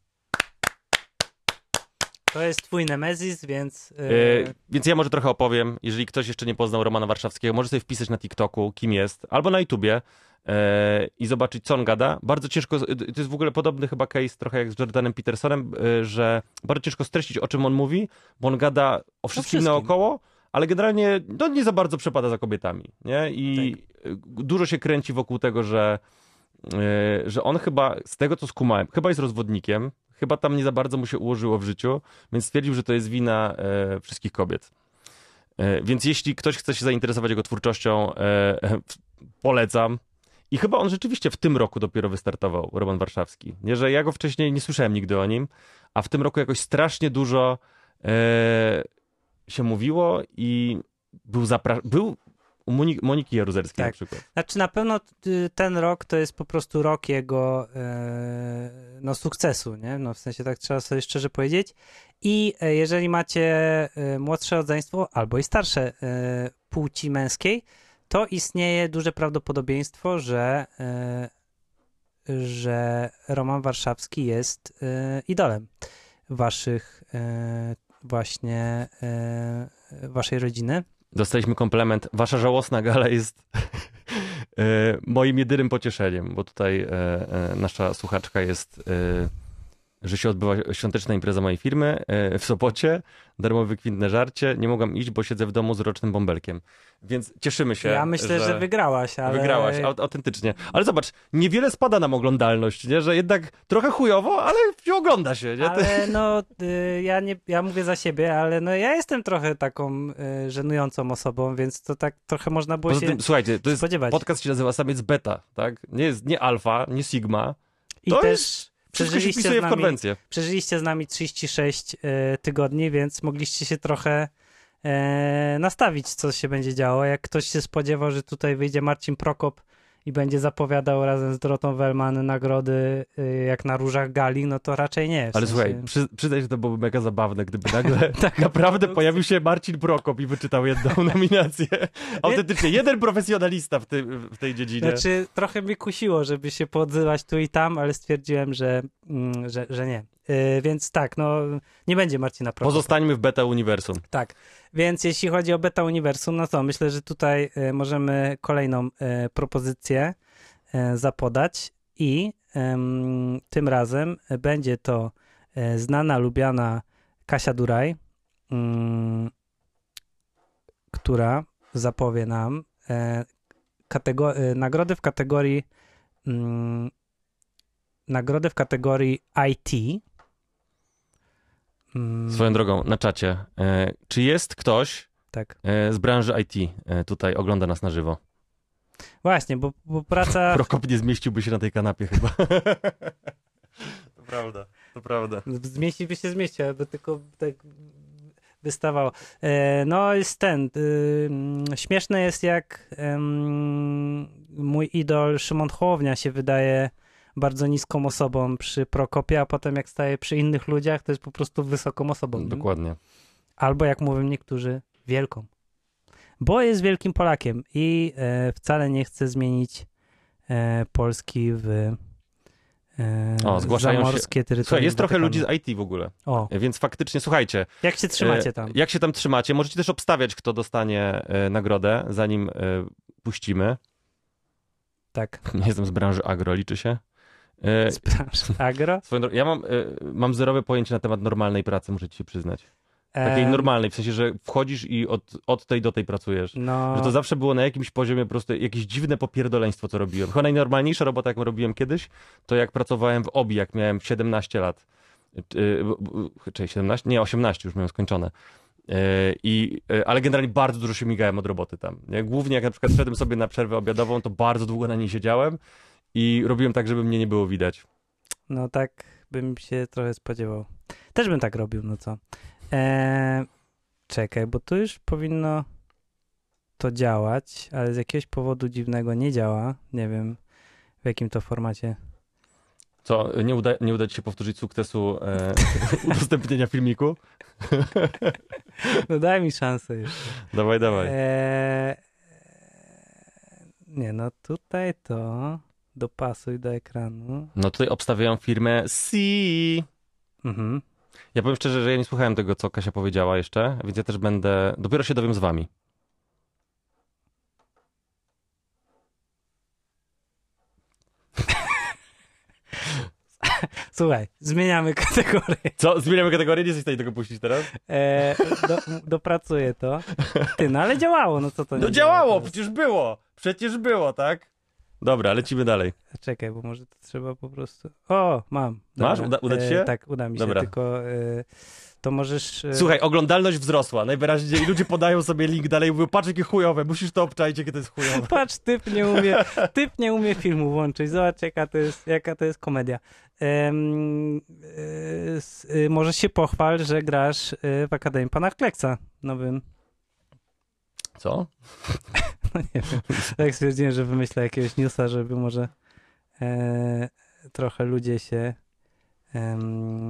To jest twój Nemezis, więc... Yy, więc ja może trochę opowiem. Jeżeli ktoś jeszcze nie poznał Romana Warszawskiego, może sobie wpisać na TikToku, kim jest, albo na YouTubie e, i zobaczyć, co on gada. Bardzo ciężko, to jest w ogóle podobny chyba case, trochę jak z Jordanem Petersonem, e, że bardzo ciężko streścić, o czym on mówi, bo on gada o wszystkim, wszystkim. naokoło, ale generalnie no, nie za bardzo przepada za kobietami. Nie? I e, dużo się kręci wokół tego, że, e, że on chyba, z tego co skumałem, chyba jest rozwodnikiem, chyba tam nie za bardzo mu się ułożyło w życiu, więc stwierdził, że to jest wina e, wszystkich kobiet. E, więc jeśli ktoś chce się zainteresować jego twórczością, polecam. I chyba on rzeczywiście w tym roku dopiero wystartował, Roman Warszawski. Nie, że ja go wcześniej nie słyszałem nigdy o nim, a w tym roku jakoś strasznie dużo się mówiło i był zapra- był u Moni- Moniki Jaruzelskiej Tak. na przykład. Znaczy na pewno y, ten rok to jest po prostu rok jego e, no, sukcesu, nie? No, w sensie tak trzeba sobie szczerze powiedzieć. I e, jeżeli macie e, młodsze rodzeństwo albo i starsze płci męskiej, to istnieje duże prawdopodobieństwo, że, że Roman Warszawski jest idolem waszych właśnie e, waszej rodziny. Dostaliśmy komplement. Wasza żałosna gala jest e, moim jedynym pocieszeniem, bo tutaj nasza słuchaczka jest, że się odbywa świąteczna impreza mojej firmy e, w Sopocie, darmowe kwintne żarcie. Nie mogłam iść, bo siedzę w domu z rocznym bąbelkiem. Więc cieszymy się. Ja myślę, że, wygrałaś, ale... Wygrałaś, au- autentycznie. Ale zobacz, niewiele spada nam oglądalność, nie? że jednak trochę chujowo, ale ogląda się. Nie? Ale no, y, ja, nie, ja mówię za siebie, ale no ja jestem trochę taką y, żenującą osobą, więc to tak trochę można było Poza się tym, słuchajcie, to jest spodziewać. podcast się nazywa Samiec Beta, tak? Nie jest nie alfa, nie sigma. I to też jest- Się przeżyliście wpisuje z, w nami, konwencję. przeżyliście z nami 36 y, tygodni, więc mogliście się trochę e, nastawić, co się będzie działo. Jak ktoś się spodziewał, że tutaj wyjdzie Marcin Prokop i będzie zapowiadał razem z Dorotą Wellman nagrody y, jak na różach gali, no to raczej nie. W Ale sensie- słuchaj, przy, przyznaj, że to byłoby mega zabawne, gdyby nagle Tak, naprawdę pojawił się Marcin Prokop i wyczytał jedną nominację. Autentycznie, jeden profesjonalista w, tej w tej dziedzinie. Znaczy, trochę mnie kusiło, żeby się poodzywać tu i tam, ale stwierdziłem, że, mm, że, że nie. Yy, więc tak, no, nie będzie Marcina Prokopa. Pozostańmy w beta uniwersum. Tak. Więc jeśli chodzi o Beta Uniwersum, no to myślę, że tutaj y, możemy kolejną y, propozycję y, zapodać i ym, tym razem będzie to y, znana, lubiana Kasia Duraj, która zapowie nam y, y, nagrody w kategorii ym, nagrody w kategorii IT. Swoją drogą, na czacie. E, czy jest ktoś tak. e, z branży IT e, tutaj ogląda nas na żywo? Właśnie, bo, bo praca. Prokop nie zmieściłby się na tej kanapie chyba. to prawda, to prawda. Zmieściłby się zmieścił, aby tylko tak wystawało. No jest ten. Y, śmieszne jest jak mój idol Szymon Hołownia się wydaje bardzo niską osobą przy Prokopie, a potem jak staje przy innych ludziach, to jest po prostu wysoką osobą. Dokładnie. Albo jak mówią niektórzy, wielką. Bo jest wielkim Polakiem i e, wcale nie chce zmienić e, Polski w e, O, zgłaszają się- zamorskie terytorium. Słuchaj, jest trochę ludzi z IT w ogóle, O, więc faktycznie, słuchajcie, jak się trzymacie e, tam? Jak się tam trzymacie? Możecie też obstawiać, kto dostanie e, nagrodę, zanim puścimy. Tak. Nie jestem z branży agro, liczy się. E, Przepraszam. Agro? swoją drogą, ja mam, e, mam zerowe pojęcie na temat normalnej pracy, muszę ci się przyznać. Takiej Em, normalnej, w sensie, że wchodzisz i od, od tej do tej pracujesz. No, Że to zawsze było na jakimś poziomie po prostu jakieś dziwne popierdoleństwo, co robiłem. Chyba najnormalniejsza robota, jaką robiłem kiedyś, to jak pracowałem w OBI, jak miałem 17 lat. Czy, czyli 17? Nie, 18 już miałem skończone. E, I, e, ale generalnie bardzo dużo się migałem od roboty tam. Nie? Głównie jak na przykład szedłem sobie na przerwę obiadową, to bardzo długo na niej siedziałem i robiłem tak, żeby mnie nie było widać. no tak bym się trochę spodziewał. Też bym tak robił, no co. E, czekaj, bo tu już powinno... to działać, ale z jakiegoś powodu dziwnego nie działa. Nie wiem w jakim to formacie. Co, nie uda, nie uda ci się powtórzyć sukcesu e, udostępnienia filmiku? No daj mi szansę jeszcze. Dawaj, dawaj. Eee, nie, no tutaj to dopasuj do ekranu. No tutaj obstawiają firmę C. Mhm. Ja powiem szczerze, że ja nie słuchałem tego, co Kasia powiedziała jeszcze, więc ja też będę, dopiero się dowiem z wami. Słuchaj, zmieniamy kategorię. Co? Zmieniamy kategorię? Nie jesteś w stanie tego puścić teraz? Eee, do, dopracuję to. Ty, no ale działało, no co to nie No działa działało, teraz? przecież było. Przecież było, tak? Dobra, lecimy dalej. Czekaj, bo może to trzeba po prostu... O, mam. Masz? Uda- uda ci się? E, tak, uda mi się, Dobra. tylko e, to możesz... e, Słuchaj, oglądalność wzrosła. Najwyraźniej ludzie podają sobie link dalej i mówią, patrz jakie chujowe, musisz to obczaić, jakie to jest chujowe. Patrz, typ nie umie, typ nie umie filmu włączyć. Zobacz, jaka to jest, jaka to jest komedia. E, e, możesz się pochwal, że grasz e, w Akademii Pana Kleksa nowym. Co? Nie wiem. Tak stwierdziłem, że wymyślę jakiegoś newsa, żeby może e, trochę ludzie się...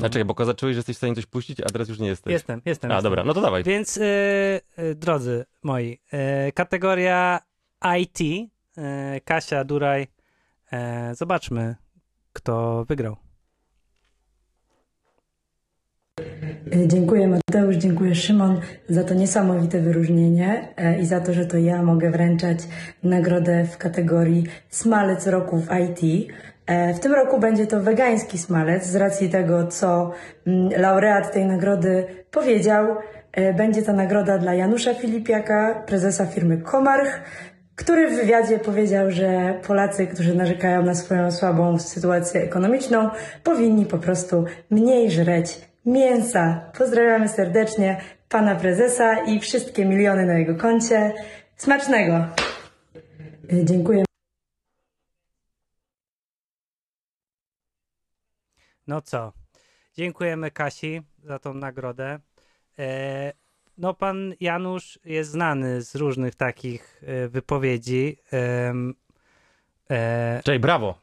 A czekaj, bo zacząłeś, że jesteś w stanie coś puścić, a teraz już nie jesteś. Jestem, jestem. A, jestem. dobra, no to dawaj. Więc e, e, drodzy moi, e, kategoria IT, Kasia, Duraj, zobaczmy, kto wygrał. Dziękuję Mateusz, dziękuję Szymon za to niesamowite wyróżnienie e, i za to, że to ja mogę wręczać nagrodę w kategorii Smalec Roku w IT. E, W tym roku będzie to wegański smalec z racji tego, co mm, laureat tej nagrody powiedział. E, Będzie to nagroda dla Janusza Filipiaka, prezesa firmy Komarch, który w wywiadzie powiedział, że Polacy, którzy narzekają na swoją słabą sytuację ekonomiczną, powinni po prostu mniej żreć mięsa. Pozdrawiamy serdecznie pana prezesa i wszystkie miliony na jego koncie. Smacznego! Y, Dziękuję. No co, dziękujemy Kasi za tą nagrodę. E, no pan Janusz jest znany z różnych takich e, wypowiedzi. E, Cześć, brawo.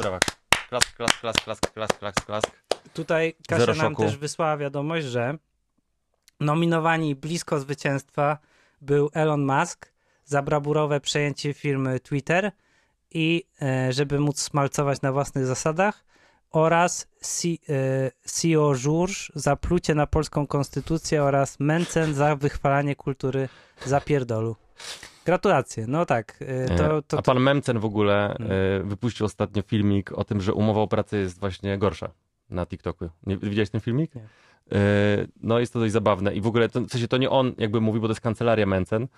Brawa. Klask, klask, klask, klask, klask, klask, klask. Tutaj Kasia Zero nam szoku. też wysłała wiadomość, że nominowani blisko zwycięstwa był Elon Musk za brawurowe przejęcie firmy Twitter i e, żeby móc smalcować na własnych zasadach oraz Si- e, CEO Żurż za plucie na polską konstytucję oraz Mencen za wychwalanie kultury zapierdolu. Gratulacje. No tak, e, to, to, A pan Memcen w ogóle e, wypuścił ostatnio filmik o tym, że umowa o pracę jest właśnie gorsza na TikToku. Nie, widziałeś ten filmik? Nie. E, No jest to dość zabawne i w ogóle, to, w sensie to nie on jakby mówi, bo to jest kancelaria Mencen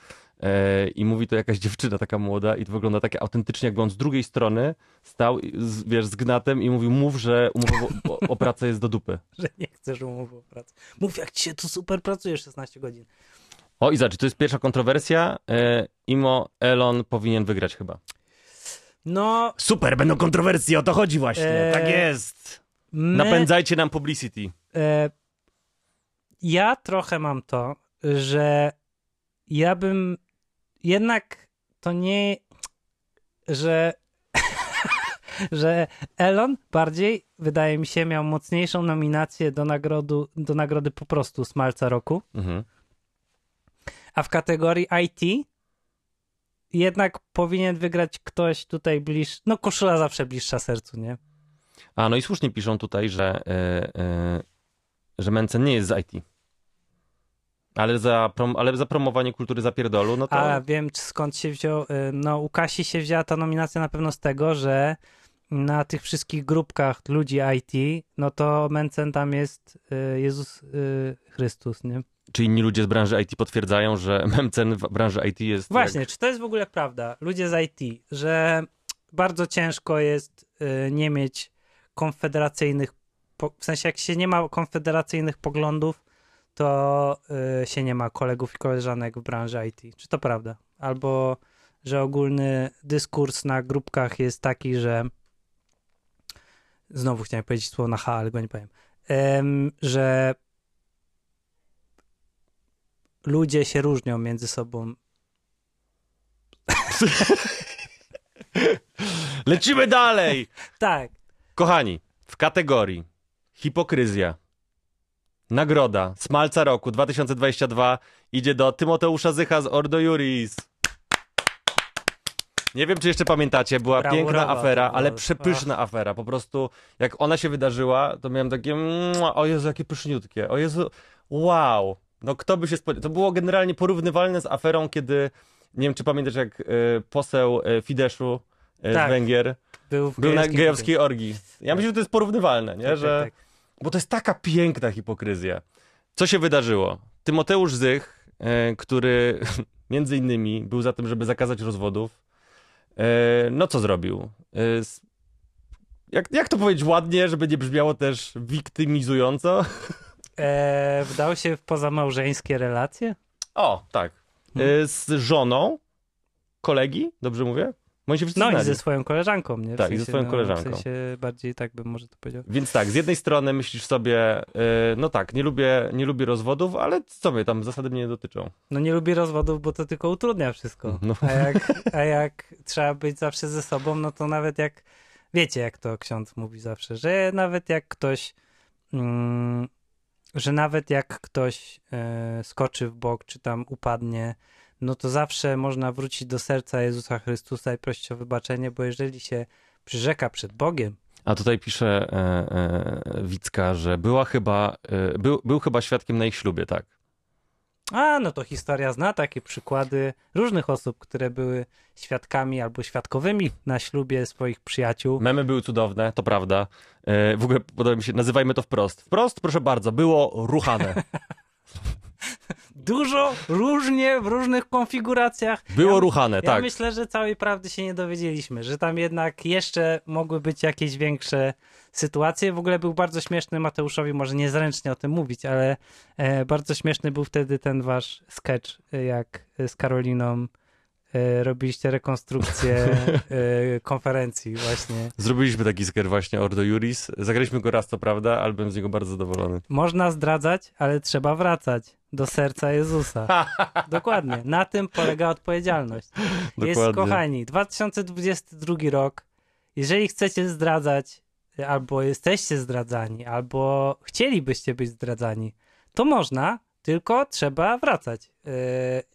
e, i mówi to jakaś dziewczyna taka młoda i to wygląda takie autentycznie, jakby on z drugiej strony stał, z, wiesz, z gnatem i mówił, mów, że umowa o, o pracę jest do dupy. że nie chcesz umowy o pracę. Mów, jak ci się tu super pracuje 16 godzin. O i zobacz, to jest pierwsza kontrowersja. E, Imo Elon powinien wygrać chyba. No, Super, będą kontrowersje, o to chodzi właśnie. Eee, tak jest. My, Napędzajcie nam publicity. e, ja trochę mam to, że ja bym jednak to nie, że że Elon bardziej, wydaje mi się, miał mocniejszą nominację do, nagrodu, do nagrody po prostu Smalca Roku, Mhm. a w kategorii IT jednak powinien wygrać ktoś tutaj bliższy, no koszula zawsze bliższa sercu, nie? A, no i słusznie piszą tutaj, że, e, e, że Mencen nie jest z IT. Ale za, prom, ale za promowanie kultury zapierdolu, no to... A wiem skąd się wziął. y, No, u Kasi się wzięła ta nominacja na pewno z tego, że na tych wszystkich grupkach ludzi IT, no to Mencen tam jest Jezus Chrystus, nie? Czy inni ludzie z branży IT potwierdzają, że Mencen w branży IT jest... Właśnie, Jak... czy to jest w ogóle prawda? Ludzie z IT, że bardzo ciężko jest nie mieć konfederacyjnych, w sensie jak się nie ma konfederacyjnych poglądów, to y, się nie ma kolegów i koleżanek w branży IT. Czy to prawda? Albo, że ogólny dyskurs na grupkach jest taki, że znowu chciałem powiedzieć słowo na H, ale go nie powiem, Em, że ludzie się różnią między sobą Lecimy dalej! Tak. Kochani, w kategorii hipokryzja, nagroda Smalca Roku 2022 idzie do Tymoteusza Zycha z Ordo Juris. Nie wiem, czy jeszcze pamiętacie, była Brawurowa piękna afera, była. ale przepyszna afera. Po prostu, jak ona się wydarzyła, to miałem takie, o Jezu, jakie pyszniutkie, o Jezu, wow. No kto by się spodziewał? To było generalnie porównywalne z aferą, kiedy, nie wiem, czy pamiętasz, jak y, poseł y, Fideszu y, Tak. z Węgier Był, w był na gejowskiej gejowskiej orgii. Ja myślę, że to jest porównywalne, nie? Tak, że... tak, tak. Bo to jest taka piękna hipokryzja. Co się wydarzyło? Tymoteusz Zych, e, który między innymi był za tym, żeby zakazać rozwodów, e, no co zrobił? E, jak, jak to powiedzieć ładnie, żeby nie brzmiało też wiktymizująco? E, wdał się w pozamałżeńskie relacje? O, tak. Z żoną kolegi, dobrze mówię? Oni się wszyscy No i znali. ze swoją koleżanką, nie? W Tak, i ze sensie, swoją no, koleżanką. W sensie bardziej tak bym może to powiedział. Więc tak, z jednej strony myślisz sobie, e, no tak, nie lubię, nie lubię rozwodów, ale co mnie tam zasady mnie nie dotyczą. No nie lubię rozwodów, bo to tylko utrudnia wszystko. No. A, jak, a jak trzeba być zawsze ze sobą, no to nawet jak, wiecie jak to ksiądz mówi zawsze, że nawet jak ktoś, mm, że nawet jak ktoś e, skoczy w bok, czy tam upadnie, no to zawsze można wrócić do serca Jezusa Chrystusa i prosić o wybaczenie, bo jeżeli się przyrzeka przed Bogiem, A tutaj pisze e, e, Wicka, że była chyba, e, był, był chyba świadkiem na ich ślubie, tak. A, no to historia zna takie przykłady różnych osób, które były świadkami albo świadkowymi na ślubie swoich przyjaciół. Memy były cudowne, to prawda. E, w ogóle podoba mi się, nazywajmy to wprost. Wprost, proszę bardzo, było ruchane. Dużo, różnie, w różnych konfiguracjach. Było ja, ruchane, Ja tak. myślę, że całej prawdy się nie dowiedzieliśmy, że tam jednak jeszcze mogły być jakieś większe sytuacje. W ogóle był bardzo śmieszny Mateuszowi, może niezręcznie o tym mówić, ale e, bardzo śmieszny był wtedy ten wasz sketch, e, jak z Karoliną e, robiliście rekonstrukcję e, konferencji właśnie. Zrobiliśmy taki sker właśnie Ordo Juris. Zagraliśmy go raz, to prawda, ale byłem z niego bardzo zadowolony. Można zdradzać, ale trzeba wracać do serca Jezusa. Dokładnie. Na tym polega odpowiedzialność. Jest, Dokładnie. kochani, 2022 rok. Jeżeli chcecie zdradzać, albo jesteście zdradzani, albo chcielibyście być zdradzani, to można, tylko trzeba wracać. Yy,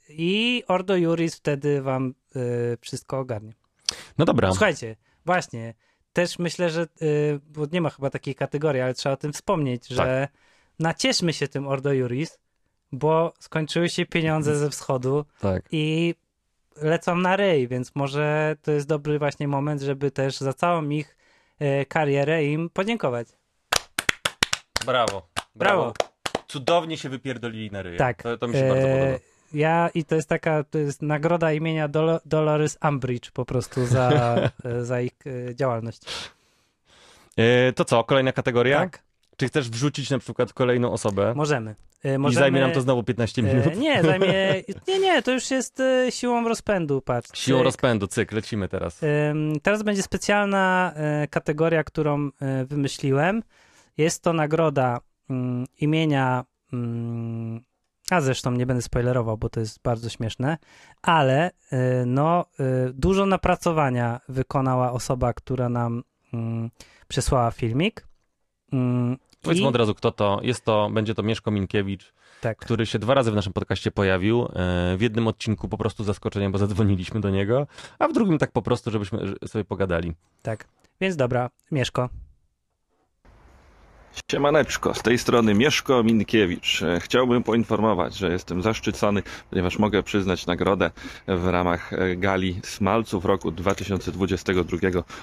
I Ordo Juris wtedy wam yy, wszystko ogarnie. No dobra. Słuchajcie, właśnie, też myślę, że, yy, bo nie ma chyba takiej kategorii, ale trzeba o tym wspomnieć, że nacieszmy się tym Ordo Juris, bo skończyły się pieniądze ze wschodu Tak. i lecą na ryj, więc może to jest dobry właśnie moment, żeby też za całą ich e, karierę im podziękować. Brawo. Brawo. Cudownie się wypierdolili na ryje. Tak. To, to mi się bardzo E, podoba. Ja i to jest taka, to jest nagroda imienia Dolo, Dolores Umbridge po prostu za, e, za ich e, działalność. To co, kolejna kategoria? Tak? Czy chcesz wrzucić na przykład kolejną osobę? Możemy. I możemy zajmie nam to znowu 15 minut. e, Nie, zajmie. Nie, nie, to już jest e, siłą rozpędu, patrz. Siłą Cyk. rozpędu, cyk, lecimy teraz. Teraz będzie specjalna kategoria, którą wymyśliłem. Jest to nagroda mm, imienia. mm, A zresztą nie będę spoilerował, bo to jest bardzo śmieszne, ale no, dużo napracowania wykonała osoba, która nam mm, przesłała filmik. Powiedzmy od razu, kto to. Jest to, będzie to Mieszko Minkiewicz, tak. który się dwa razy w naszym podcaście pojawił. E, W jednym odcinku po prostu zaskoczeniem, bo zadzwoniliśmy do niego, a w drugim tak po prostu, żebyśmy sobie pogadali. Tak. Więc dobra, Mieszko. Siemaneczko, z tej strony Mieszko Minkiewicz. Chciałbym poinformować, że jestem zaszczycony, ponieważ mogę przyznać nagrodę w ramach e, gali Smalców roku 2022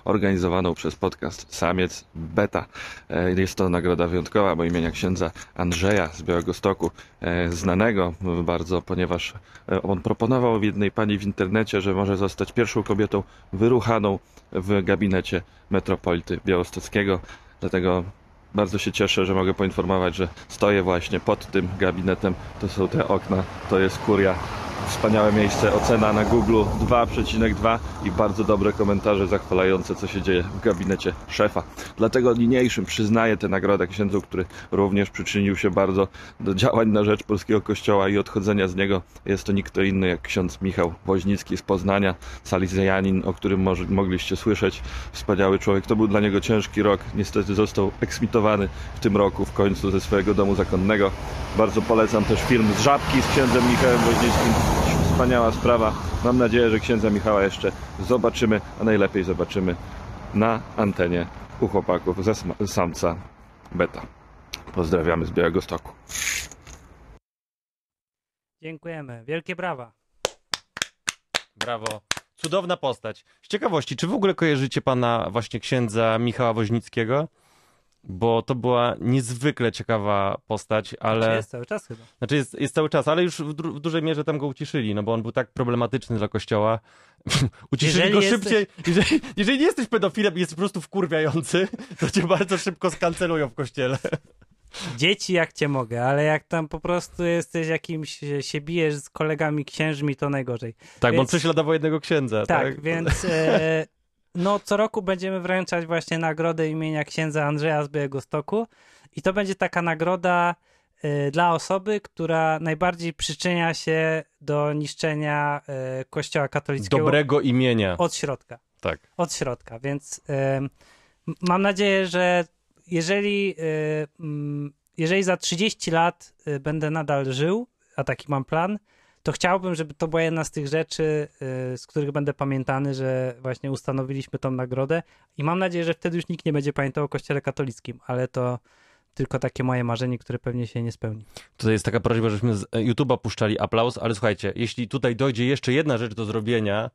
organizowaną przez podcast Samiec Beta. E, Jest to nagroda wyjątkowa, bo imienia księdza Andrzeja z Białegostoku, e, znanego bardzo, ponieważ on proponował jednej pani w internecie, że może zostać pierwszą kobietą wyruchaną w gabinecie metropolity białostockiego. Dlatego bardzo się cieszę, że mogę poinformować, że stoję właśnie pod tym gabinetem. To są te okna, to jest kuria Wspaniałe miejsce, ocena na Google 2,2 i bardzo dobre komentarze zachwalające, co się dzieje w gabinecie szefa. Dlatego niniejszym przyznaję tę nagrodę księdzu, który również przyczynił się bardzo do działań na rzecz polskiego kościoła i odchodzenia z niego. Jest to nikt kto inny jak ksiądz Michał Woźnicki z Poznania, salizejanin, o którym mogliście słyszeć. Wspaniały człowiek. To był dla niego ciężki rok. Niestety został eksmitowany w tym roku w końcu ze swojego domu zakonnego. Bardzo polecam też film z Żabki z księdzem Michałem Woźnickim. Wspaniała sprawa. Mam nadzieję, że księdza Michała jeszcze zobaczymy, a najlepiej zobaczymy na antenie u chłopaków ze samca beta. Pozdrawiamy z Białego Stoku. Dziękujemy. Wielkie brawa. Brawo. Cudowna postać. Z ciekawości, czy w ogóle kojarzycie pana właśnie księdza Michała Woźnickiego? Bo to była niezwykle ciekawa postać, Czy ale... jest cały czas chyba. Znaczy jest, jest cały czas, ale już w, dru- w dużej mierze tam go uciszyli, no bo on był tak problematyczny dla kościoła. uciszyli Jeżeli go jesteś- szybciej. Jeżeli, jeżeli nie jesteś pedofilem i jesteś po prostu wkurwiający, to cię bardzo szybko skancelują w kościele. Dzieci jak cię mogę, ale jak tam po prostu jesteś jakimś, się bijesz z kolegami księżmi, to najgorzej. Tak, bo on Więc- prześladował jednego księdza. Tak, Tak, więc e, no co roku będziemy wręczać właśnie nagrodę imienia księdza Andrzeja z Białego Stoku i to będzie taka nagroda e, dla osoby, która najbardziej przyczynia się do niszczenia e, kościoła katolickiego Dobrego imienia. od środka. Tak. Od środka, więc m- mam nadzieję, że jeżeli, mm, jeżeli za 30 lat będę nadal żył, a taki mam plan, to chciałbym, żeby to była jedna z tych rzeczy, e, z których będę pamiętany, że właśnie ustanowiliśmy tą nagrodę i mam nadzieję, że wtedy już nikt nie będzie pamiętał o kościele katolickim, ale to tylko takie moje marzenie, które pewnie się nie spełni. Tutaj jest taka prośba, żebyśmy z e, YouTube'a puszczali aplauz, ale słuchajcie, jeśli tutaj dojdzie jeszcze jedna rzecz do zrobienia,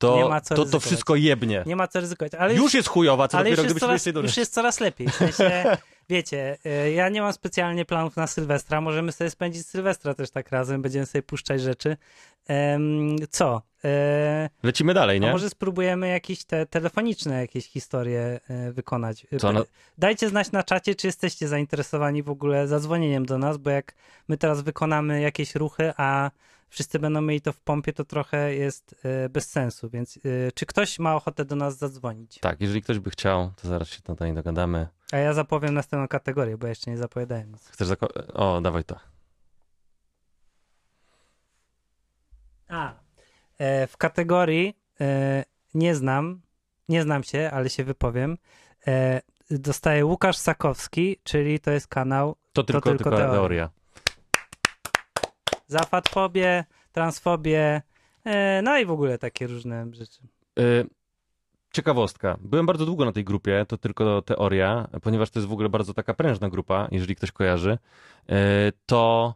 to to, to wszystko jebnie. Nie ma co ryzykować, ale Już jest chujowa, co ale już dopiero jest, gdybyśmy coraz, już jest coraz lepiej. W sensie, wiecie, y, ja nie mam specjalnie planów na Sylwestra. Możemy sobie spędzić Sylwestra też tak razem. Będziemy sobie puszczać rzeczy. Em, co? E, Lecimy dalej, a nie? może spróbujemy jakieś te telefoniczne jakieś historie e, wykonać. Y, Co, no- Dajcie znać na czacie, czy jesteście zainteresowani w ogóle zadzwonieniem do nas, bo jak my teraz wykonamy jakieś ruchy, a wszyscy będą mieli to w pompie, to trochę jest e, bez sensu. Więc e, czy ktoś ma ochotę do nas zadzwonić? Tak, jeżeli ktoś by chciał, to zaraz się tutaj dogadamy. A ja zapowiem następną kategorię, bo jeszcze nie zapowiadałem nic. Chcesz zako- O, dawaj to. A, e, w kategorii nie znam, nie znam się, ale się wypowiem. Dostaje Łukasz Sakowski, czyli to jest kanał To tylko, tylko tylko teoria. teoria. Za fatfobię, transfobię, e, no i w ogóle takie różne rzeczy. Y, Ciekawostka. Byłem bardzo długo na tej grupie, to tylko teoria, ponieważ to jest w ogóle bardzo taka prężna grupa, jeżeli ktoś kojarzy. Y, To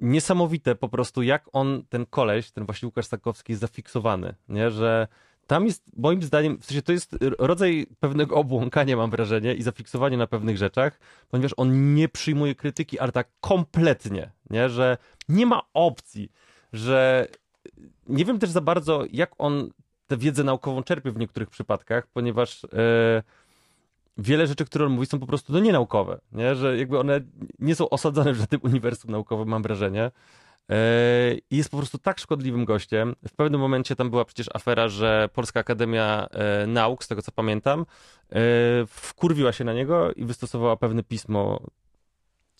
niesamowite po prostu, jak on, ten koleś, ten właśnie Łukasz Sakowski jest zafiksowany, nie? że tam jest, moim zdaniem, w sensie to jest rodzaj pewnego obłąkania, mam wrażenie, i zafiksowania na pewnych rzeczach, ponieważ on nie przyjmuje krytyki, ale tak kompletnie, nie? że nie ma opcji, że nie wiem też za bardzo, jak on tę wiedzę naukową czerpie w niektórych przypadkach, ponieważ e, wiele rzeczy, które on mówi, są po prostu no, nienaukowe, nie? że jakby one nie są osadzone w żadnym uniwersum naukowym, mam wrażenie. E, I jest po prostu tak szkodliwym gościem. W pewnym momencie tam była przecież afera, że Polska Akademia e, Nauk, z tego co pamiętam, e, wkurwiła się na niego i wystosowała pewne pismo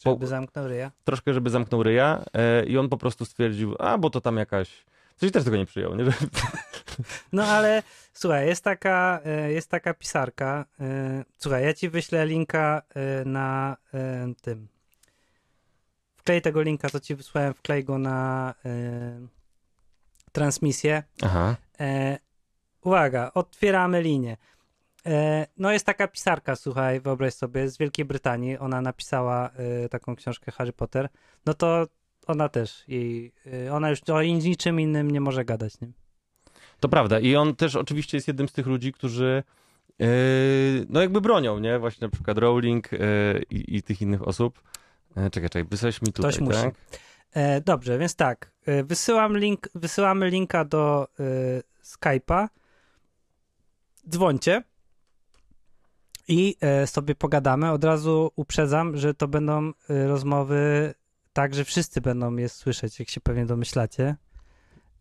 Żeby Po- zamknął ryja. troszkę, żeby zamknął ryja i on po prostu stwierdził, a bo to tam jakaś... Coś też tego nie przyjął, nie? No ale słuchaj, jest taka, jest taka pisarka. Słuchaj, ja ci wyślę linka na tym. Wklej tego linka, co ci wysłałem, wklej go na e, transmisję. Aha. E, uwaga, otwieramy linię. E, no jest taka pisarka, słuchaj, wyobraź sobie, z Wielkiej Brytanii. Ona napisała e, taką książkę Harry Potter. No to ona też. Jej, e, ona już o niczym innym nie może gadać. Nie? To prawda. I on też oczywiście jest jednym z tych ludzi, którzy no jakby bronią, nie? Właśnie na przykład Rowling i, i tych innych osób. Yy, czekaj, czekaj, wysłałeś mi tutaj, Ktoś musi. tak? E, dobrze, więc tak. E, wysyłam link, wysyłamy linka do e, Skype'a. Dzwońcie i e, sobie pogadamy. Od razu uprzedzam, że to będą e, rozmowy tak, że wszyscy będą je słyszeć, jak się pewnie domyślacie.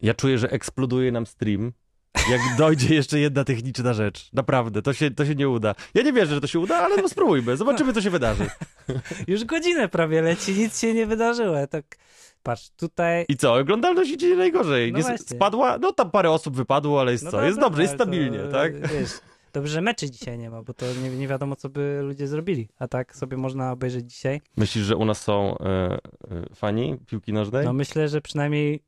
Ja czuję, że eksploduje nam stream. Jak dojdzie jeszcze jedna techniczna rzecz. Naprawdę, to się, to się nie uda. Ja nie wierzę, że to się uda, ale no spróbujmy. Zobaczymy, co się wydarzy. Już godzinę prawie leci, nic się nie wydarzyło. Tak, patrz, tutaj... I co? Oglądalność idzie najgorzej. No nie, spadła? No tam parę osób wypadło, ale jest No co? dobra, jest dobrze, jest ale to, stabilnie, tak? Wiesz, dobrze, że meczy dzisiaj nie ma, bo to nie, nie wiadomo, co by ludzie zrobili. A tak sobie można obejrzeć dzisiaj. Myślisz, że u nas są e, e, fani piłki nożnej? No myślę, że przynajmniej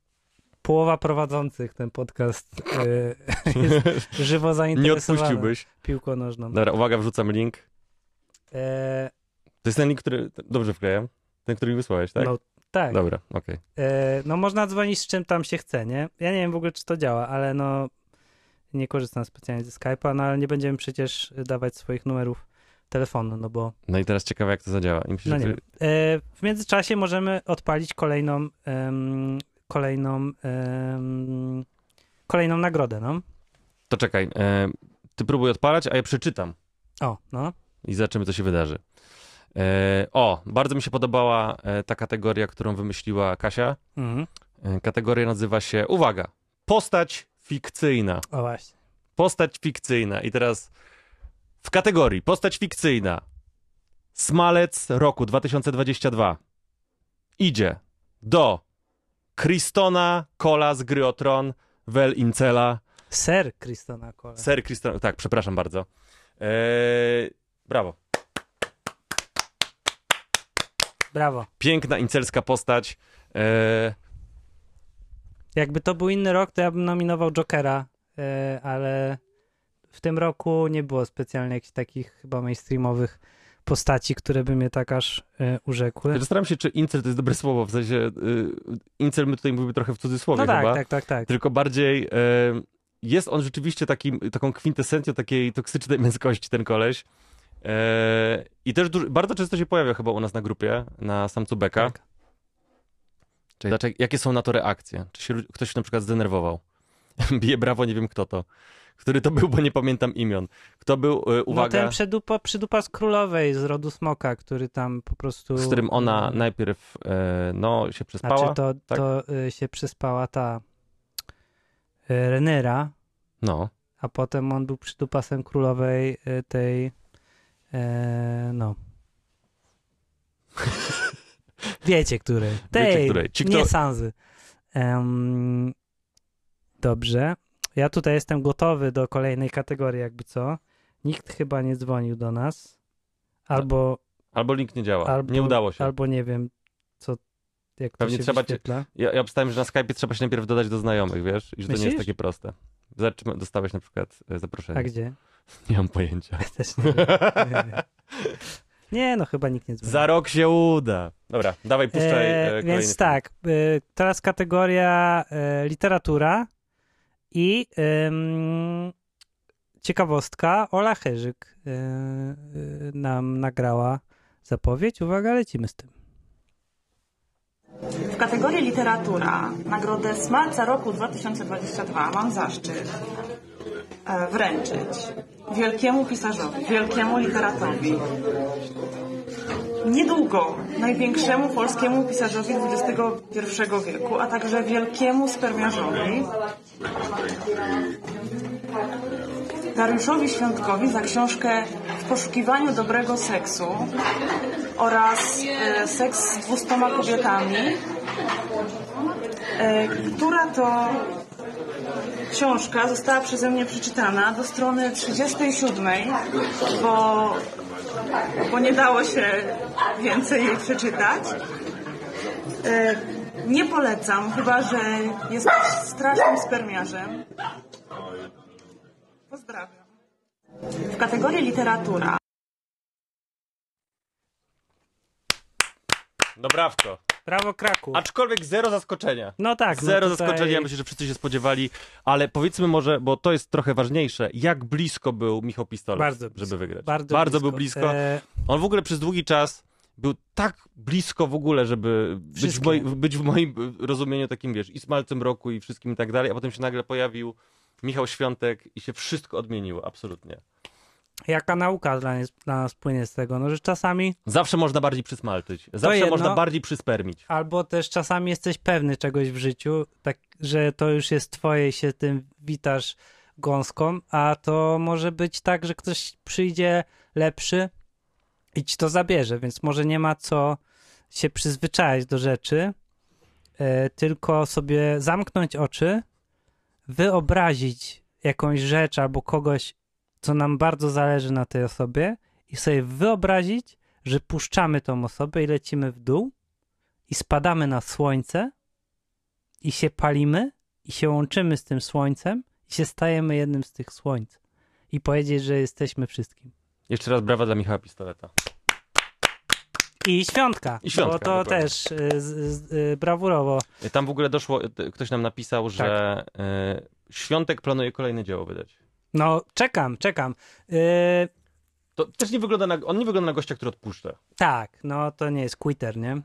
połowa prowadzących ten podcast e, jest żywo nie zainteresowana odpuściłbyś. piłką nożną. Dobra, uwaga, wrzucam link. E, To jest ten link, który... Dobrze wklejam? Ten, który mi wysłałeś, tak? No tak. Dobra, okej. E, no można dzwonić z czym tam się chce, nie? Ja nie wiem w ogóle, czy to działa, ale no nie korzystam specjalnie ze Skype'a, no ale nie będziemy przecież dawać swoich numerów telefonu, no bo No i teraz ciekawe, jak to zadziała. I myślisz, no nie. E, w międzyczasie możemy odpalić kolejną kolejną kolejną nagrodę, no. To czekaj, e, ty próbuj odpalać, a ja przeczytam O, no. i zobaczymy, co się wydarzy. E, o, bardzo mi się podobała e, ta kategoria, którą wymyśliła Kasia. Mhm. Kategoria nazywa się, uwaga, postać fikcyjna. O właśnie. Postać fikcyjna. I teraz w kategorii postać fikcyjna Smalec roku 2022 idzie do Kristona Kola z gry o Tron, Wel Incela, Ser Kristona Cole. Ser Kriston, tak, przepraszam bardzo. Eee, brawo. Brawo. Piękna incelska postać. Eee, Jakby to był inny rok, to ja bym nominował Jokera, e, ale w tym roku nie było specjalnie jakichś takich chyba mainstreamowych postaci, które by mnie tak aż e, urzekły. Zastanawiam się, czy incel to jest dobre słowo, w sensie y, incel my tutaj mówimy trochę w cudzysłowie No tak, chyba, tak, tak, tak. tylko bardziej e, jest on rzeczywiście takim, taką kwintesencją takiej toksycznej męskości, ten koleś. E, I też duży, bardzo często się pojawia chyba u nas na grupie, na samcu Beka. tak. Czyli dlaczego, jakie są na to reakcje? Czy się ktoś na przykład zdenerwował? Bije brawo, nie wiem kto to. Który to był, bo nie pamiętam imion. Kto był, e, No uwaga, ten przydupa, przydupa z królowej z rodu smoka, który tam po prostu... z którym ona najpierw e, no, się przespała. Znaczy to, tak? to y, się przyspała ta y, Renera, No. a potem on był przydupasem królowej y, tej no wiecie której tej, Wiecie, której. Ci, kto- nie Sanzy Em, dobrze ja tutaj jestem gotowy do kolejnej kategorii jakby co nikt chyba nie dzwonił do nas albo, Albo link nie działa. albo nie udało się. albo nie wiem co jak Pewnie to się trzeba cię- Ja, ja obstałem, że na Skype'ie trzeba się najpierw dodać do znajomych, wiesz? I że to nie jest Myślisz? takie proste. Zobaczymy, dostałeś na przykład e, zaproszenie. a gdzie? Nie mam pojęcia. Też nie, wiem. nie, no chyba nikt nie dzwoni. Za rok się uda. Dobra, dawaj, puszczaj e, E, więc tak, e, teraz kategoria literatura i em, ciekawostka, Ola Herzyk e, e, nam nagrała zapowiedź. Uwaga, lecimy z tym. W kategorii literatura nagrodę Smalca roku 2022 mam zaszczyt e, wręczyć wielkiemu pisarzowi, wielkiemu literatowi. Niedługo największemu polskiemu pisarzowi XXI wieku, a także wielkiemu spermiarzowi Dariuszowi Świątkowi za książkę W poszukiwaniu dobrego seksu oraz e, Seks z dwustoma kobietami, e, która to książka została przeze mnie przeczytana do strony 37, bo, bo nie dało się więcej jej przeczytać. E, Nie polecam, chyba że jesteś strasznym spermiarzem. Pozdrawiam. W kategorii literatura Dobrawko. Brawo, Kraków. Aczkolwiek zero zaskoczenia. No tak. no Zero tutaj- zaskoczenia, myślę, że wszyscy się spodziewali, ale powiedzmy może, bo to jest trochę ważniejsze, jak blisko był Michał Pistolet, Bardzo blisko. żeby wygrać. Bardzo, był blisko. E, On w ogóle przez długi czas był tak blisko w ogóle, żeby być w, Wszystkie. moi, być w moim rozumieniu takim, wiesz, i smalcem roku i wszystkim i tak dalej, a potem się nagle pojawił Michał Świątek i się wszystko odmieniło, absolutnie. Jaka nauka dla, nas- dla nas płynie z tego, no że czasami Zawsze można bardziej przysmalczyć. Zawsze jedno. można bardziej przyspermić. albo też czasami jesteś pewny czegoś w życiu, tak, że to już jest twoje i się tym witasz gąską, a to może być tak, że ktoś przyjdzie lepszy i ci to zabierze, więc może nie ma co się przyzwyczaić do rzeczy, e, tylko sobie zamknąć oczy, wyobrazić jakąś rzecz albo kogoś, co nam bardzo zależy na tej osobie i sobie wyobrazić, że puszczamy tą osobę i lecimy w dół i spadamy na słońce i się palimy i się łączymy z tym słońcem i się stajemy jednym z tych słońc i powiedzieć, że jesteśmy wszystkim. Jeszcze raz brawa dla Michała Pistoleta. I świątka, I świątka, bo to dokładnie. też y, z, y, brawurowo. Tam w ogóle doszło, y, ktoś nam napisał, że y, Świątek planuje kolejne dzieło wydać. No, czekam, czekam. Y, To też nie wygląda na, on nie wygląda na gościa, który odpuszcza. tak, no to nie jest quitter, nie?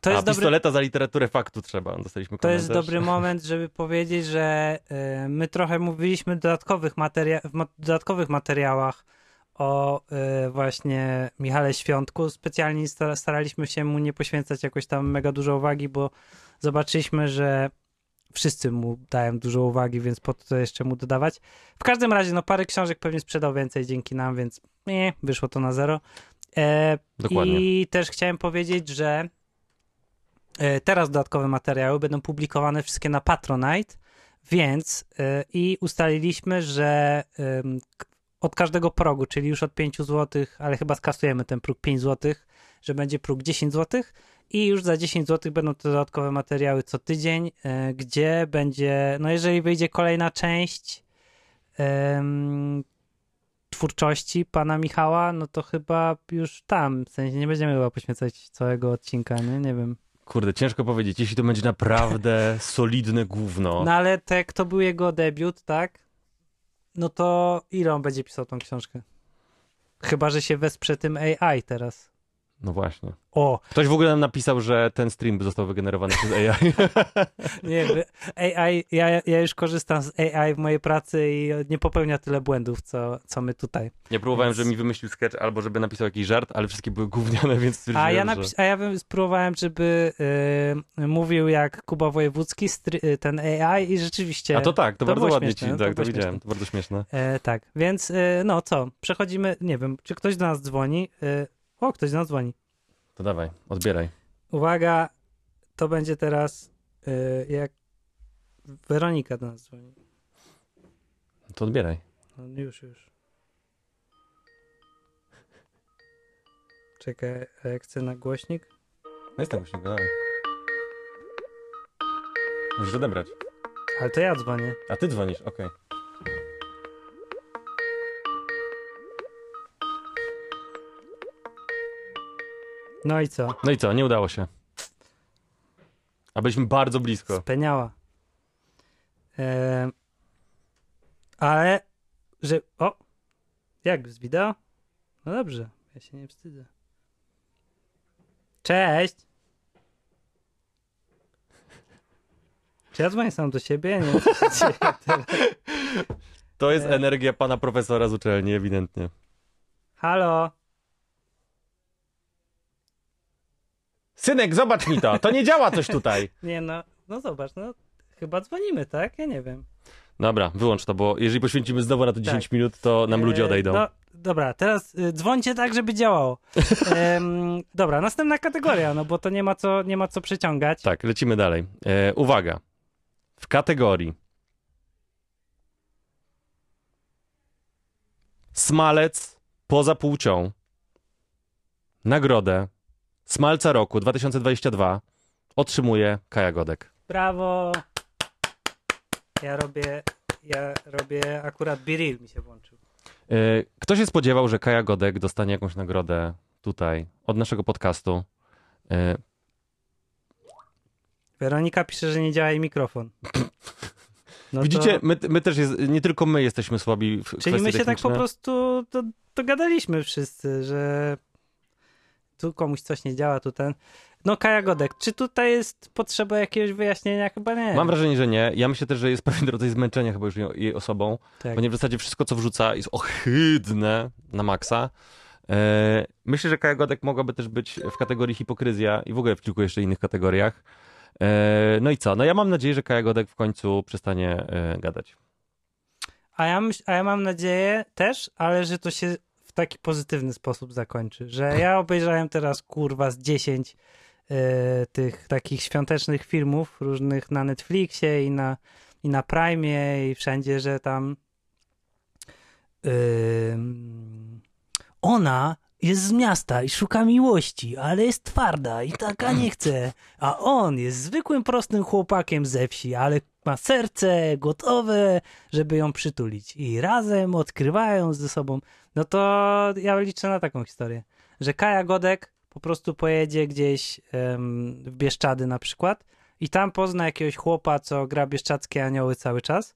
To A jest dobry pistoleta za literaturę faktu trzeba. Dostaliśmy To jest komentarz. dobry moment, żeby powiedzieć, że y, my trochę mówiliśmy dodatkowych materia- w ma- dodatkowych materiałach o y, właśnie Michale Świątku. Specjalnie sta- staraliśmy się mu nie poświęcać jakoś tam mega dużo uwagi, bo zobaczyliśmy, że wszyscy mu dają dużo uwagi, więc po to jeszcze mu dodawać. W każdym razie, no parę książek pewnie sprzedał więcej dzięki nam, więc nie, wyszło to na zero. E, Dokładnie. I też chciałem powiedzieć, że e, teraz dodatkowe materiały będą publikowane wszystkie na Patronite, więc e, i ustaliliśmy, że od każdego progu, czyli już od 5 zł, ale chyba skasujemy ten próg 5 zł, że będzie próg 10 zł i już za 10 zł będą te dodatkowe materiały co tydzień, e, gdzie będzie, no jeżeli wyjdzie kolejna część em, twórczości pana Michała, no to chyba już tam, w sensie nie będziemy chyba poświęcać całego odcinka, nie? Nie wiem. Kurde, ciężko powiedzieć. Jeśli to będzie naprawdę solidne gówno. No ale tak, to był jego debiut, tak? No to ile on będzie pisał tą książkę? Chyba, że się wesprze tym AI teraz. No właśnie. O, Ktoś w ogóle nam napisał, że ten stream został wygenerowany przez AI. nie wiem, AI, ja, ja już korzystam z AI w mojej pracy i nie popełnia tyle błędów, co, co my tutaj. Ja próbowałem, Więc- żeby mi wymyślił sketch albo żeby napisał jakiś żart, ale wszystkie były gówniane, więc A stwierdziłem, ja, że... napis- a ja bym spróbowałem, żeby y, mówił jak Kuba Wojewódzki, stry- y, ten AI i rzeczywiście... A to tak, to, To bardzo ładnie śmieszne, ci, no, tak, to to widziałem, to bardzo śmieszne. E, tak, więc e, no co, przechodzimy, nie wiem, czy ktoś do nas dzwoni. E, o, ktoś nas dzwoni. To dawaj, odbieraj. Uwaga, to będzie teraz e, jak Weronika do nas dzwoni. To odbieraj. No już, już. Czekaj, a jak chcę na głośnik? No jest tak właśnie, dawaj. Musisz odebrać. Ale to ja dzwonię. A ty dzwonisz, okej. No i co? No i co, nie udało się. A byliśmy bardzo blisko. Speniała. E, ale, że. O! Jak z wideo? No dobrze, ja się nie wstydzę. Cześć! Czy ja dzwonię sam do siebie? Nie co się dzieje teraz. To jest energia pana profesora z uczelni, ewidentnie. Halo? Synek, zobacz mi to, to nie działa coś tutaj. Nie no, no zobacz, no chyba dzwonimy, tak? Ja nie wiem. Dobra, wyłącz to, bo jeżeli poświęcimy znowu na to 10 Tak. minut, to nam ludzie E, odejdą. No, dobra, teraz y, dzwońcie tak, żeby działało. Em, dobra, następna kategoria, no bo to nie ma co, nie ma co przyciągać. Tak, lecimy dalej. E, uwaga. W kategorii Smalec poza płcią nagrodę Smalca Roku 2022 otrzymuje Kaja Godek. Brawo! Ja robię, ja robię akurat Biril mi się włączył. E, Kto się spodziewał, że Kaja Godek dostanie jakąś nagrodę tutaj od naszego podcastu? E, Weronika pisze, że nie działa jej mikrofon. No Widzicie, to, my, my też, jest, nie tylko my jesteśmy słabi w czyli my się tak po prostu dogadaliśmy wszyscy, że tu komuś coś nie działa, tu ten. No Kaja Godek, czy tutaj jest potrzeba jakiegoś wyjaśnienia? Chyba nie. Mam wrażenie, że nie. Ja myślę też, że jest pewien rodzaj zmęczenia chyba już jej- osobą, tak. ponieważ w zasadzie wszystko, co wrzuca jest ohydne na maksa. E, Myślę, że Kaja Godek mogłaby też być w kategorii hipokryzja i w ogóle w kilku jeszcze innych kategoriach. E, No i co? No ja mam nadzieję, że Kaja Godek w końcu przestanie e, gadać. A, ja myśl, a ja mam nadzieję też, ale że to się taki pozytywny sposób zakończy. Że ja obejrzałem teraz kurwa z 10 e, tych takich świątecznych filmów różnych na Netflixie i na, i na Prime i wszędzie, że tam ym, ona jest z miasta i szuka miłości, ale jest twarda i taka nie chce. A on jest zwykłym, prostym chłopakiem ze wsi, ale ma serce gotowe, żeby ją przytulić. I razem odkrywają ze sobą. No to ja liczę na taką historię, że Kaja Godek po prostu pojedzie gdzieś w Bieszczady na przykład i tam pozna jakiegoś chłopa, co gra bieszczadzkie anioły cały czas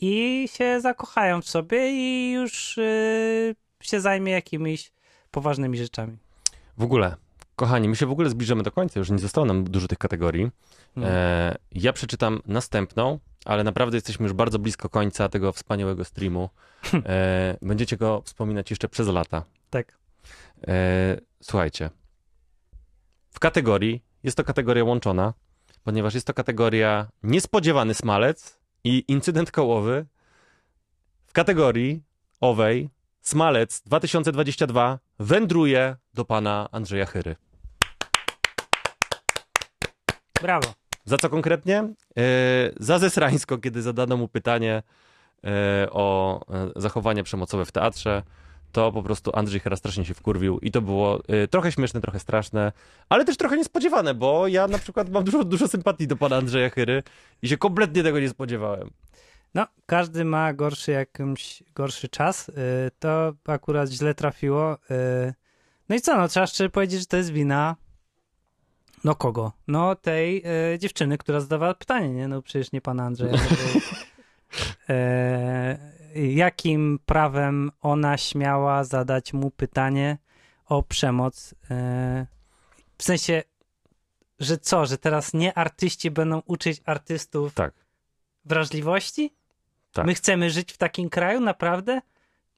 i się zakochają w sobie i już y, się zajmie jakimiś poważnymi rzeczami. W ogóle, kochani, my się w ogóle zbliżamy do końca, już nie zostało nam dużo tych kategorii. No. E, ja przeczytam następną, ale naprawdę jesteśmy już bardzo blisko końca tego wspaniałego streamu. E, będziecie go wspominać jeszcze przez lata. Tak. E, słuchajcie. W kategorii, jest to kategoria łączona, ponieważ jest to kategoria niespodziewany smalec i incydent kołowy. W kategorii owej smalec 2022 wędruje do pana Andrzeja Chyry. Brawo. Za co konkretnie? E, za zesrańsko, kiedy zadano mu pytanie e, o e, zachowanie przemocowe w teatrze, to po prostu Andrzej Chyra strasznie się wkurwił i to było trochę śmieszne, trochę straszne, ale też trochę niespodziewane, bo ja na przykład mam dużo, dużo sympatii do pana Andrzeja Chyry i się kompletnie tego nie spodziewałem. No, każdy ma gorszy jakimś gorszy czas. To akurat źle trafiło. No i co, no trzeba szczerze powiedzieć, że to jest wina. No kogo? No tej y, dziewczyny, która zadawała pytanie, nie? No przecież nie pana Andrzeja. no bo, e, jakim prawem ona śmiała zadać mu pytanie o przemoc? e, w sensie, że co, że teraz nie artyści będą uczyć artystów Tak. wrażliwości? Tak. My chcemy żyć w takim kraju, naprawdę?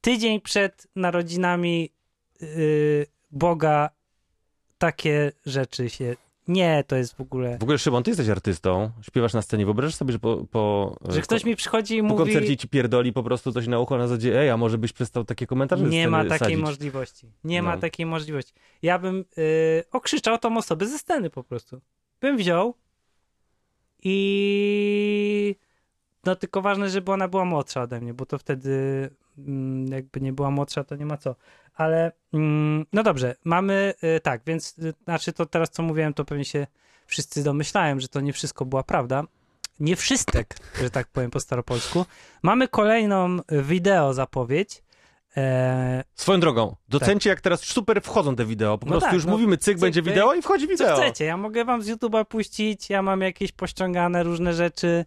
Tydzień przed narodzinami yy, Boga takie rzeczy się... Nie, to jest w ogóle... W ogóle, Szymon, ty jesteś artystą, śpiewasz na scenie, wyobrażasz sobie, że po, po, Że ktoś mi przychodzi i po mówi... koncercie ci pierdoli po prostu coś na ucho na zasadzie, ej, a może byś przestał takie komentarze ze Nie ma takiej sadzić? możliwości. Nie ma No. takiej możliwości. Ja bym yy, okrzyczał tą osobę ze sceny po prostu. Bym wziął i no tylko ważne, żeby ona była młodsza ode mnie, bo to wtedy mm, jakby nie była młodsza, to nie ma co. Ale mm, no dobrze, mamy y, tak, więc y, znaczy to teraz co mówiłem, to pewnie się wszyscy domyślałem, że to nie wszystko była prawda. Nie wszystek, że tak powiem po staropolsku. Mamy kolejną wideo zapowiedź. E, Swoją drogą, docencie jak teraz super wchodzą te wideo. Po No prostu tak, już no, mówimy, cyk, cyk, będzie wideo i wchodzi co wideo. chcecie, ja mogę wam z YouTube'a puścić, ja mam jakieś pościągane różne rzeczy,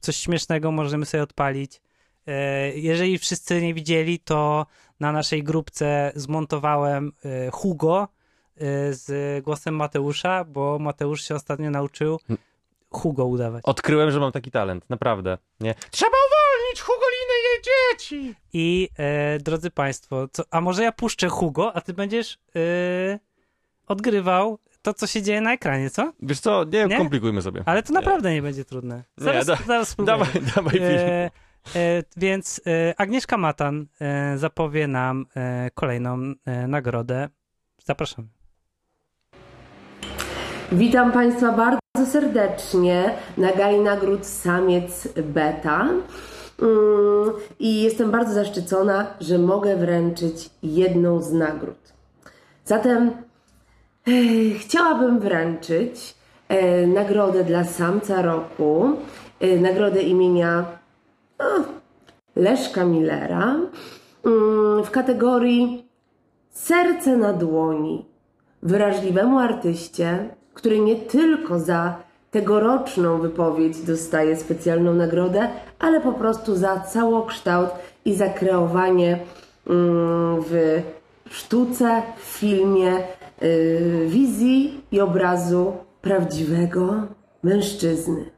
coś śmiesznego możemy sobie odpalić. E, jeżeli wszyscy nie widzieli, to na naszej grupce zmontowałem e, Hugo e, z głosem Mateusza, bo Mateusz się ostatnio nauczył Hugo udawać. Odkryłem, że mam taki talent, naprawdę. Nie. Trzeba uwolnić Hugolinę i jej dzieci! I e, drodzy Państwo, co, a może ja puszczę Hugo, a ty będziesz e, odgrywał to, co się dzieje na ekranie, co? Wiesz co, nie, Nie? komplikujmy sobie. Ale to naprawdę nie będzie trudne. Nie, Zaraz, da- zaraz. Dawaj, dawaj film. E, e, więc e, Agnieszka Matan e, zapowie nam e, kolejną e, nagrodę. Zapraszamy. Witam Państwa bardzo serdecznie na gali nagród Samiec Beta. Mm, I jestem bardzo zaszczycona, że mogę wręczyć jedną z nagród. Zatem chciałabym wręczyć e, nagrodę dla samca roku, e, nagrodę imienia o, Leszka Millera mm, w kategorii Serce na dłoni wrażliwemu artyście, który nie tylko za tegoroczną wypowiedź dostaje specjalną nagrodę, ale po prostu za całokształt i za kreowanie mm, w sztuce, w filmie wizji i obrazu prawdziwego mężczyzny.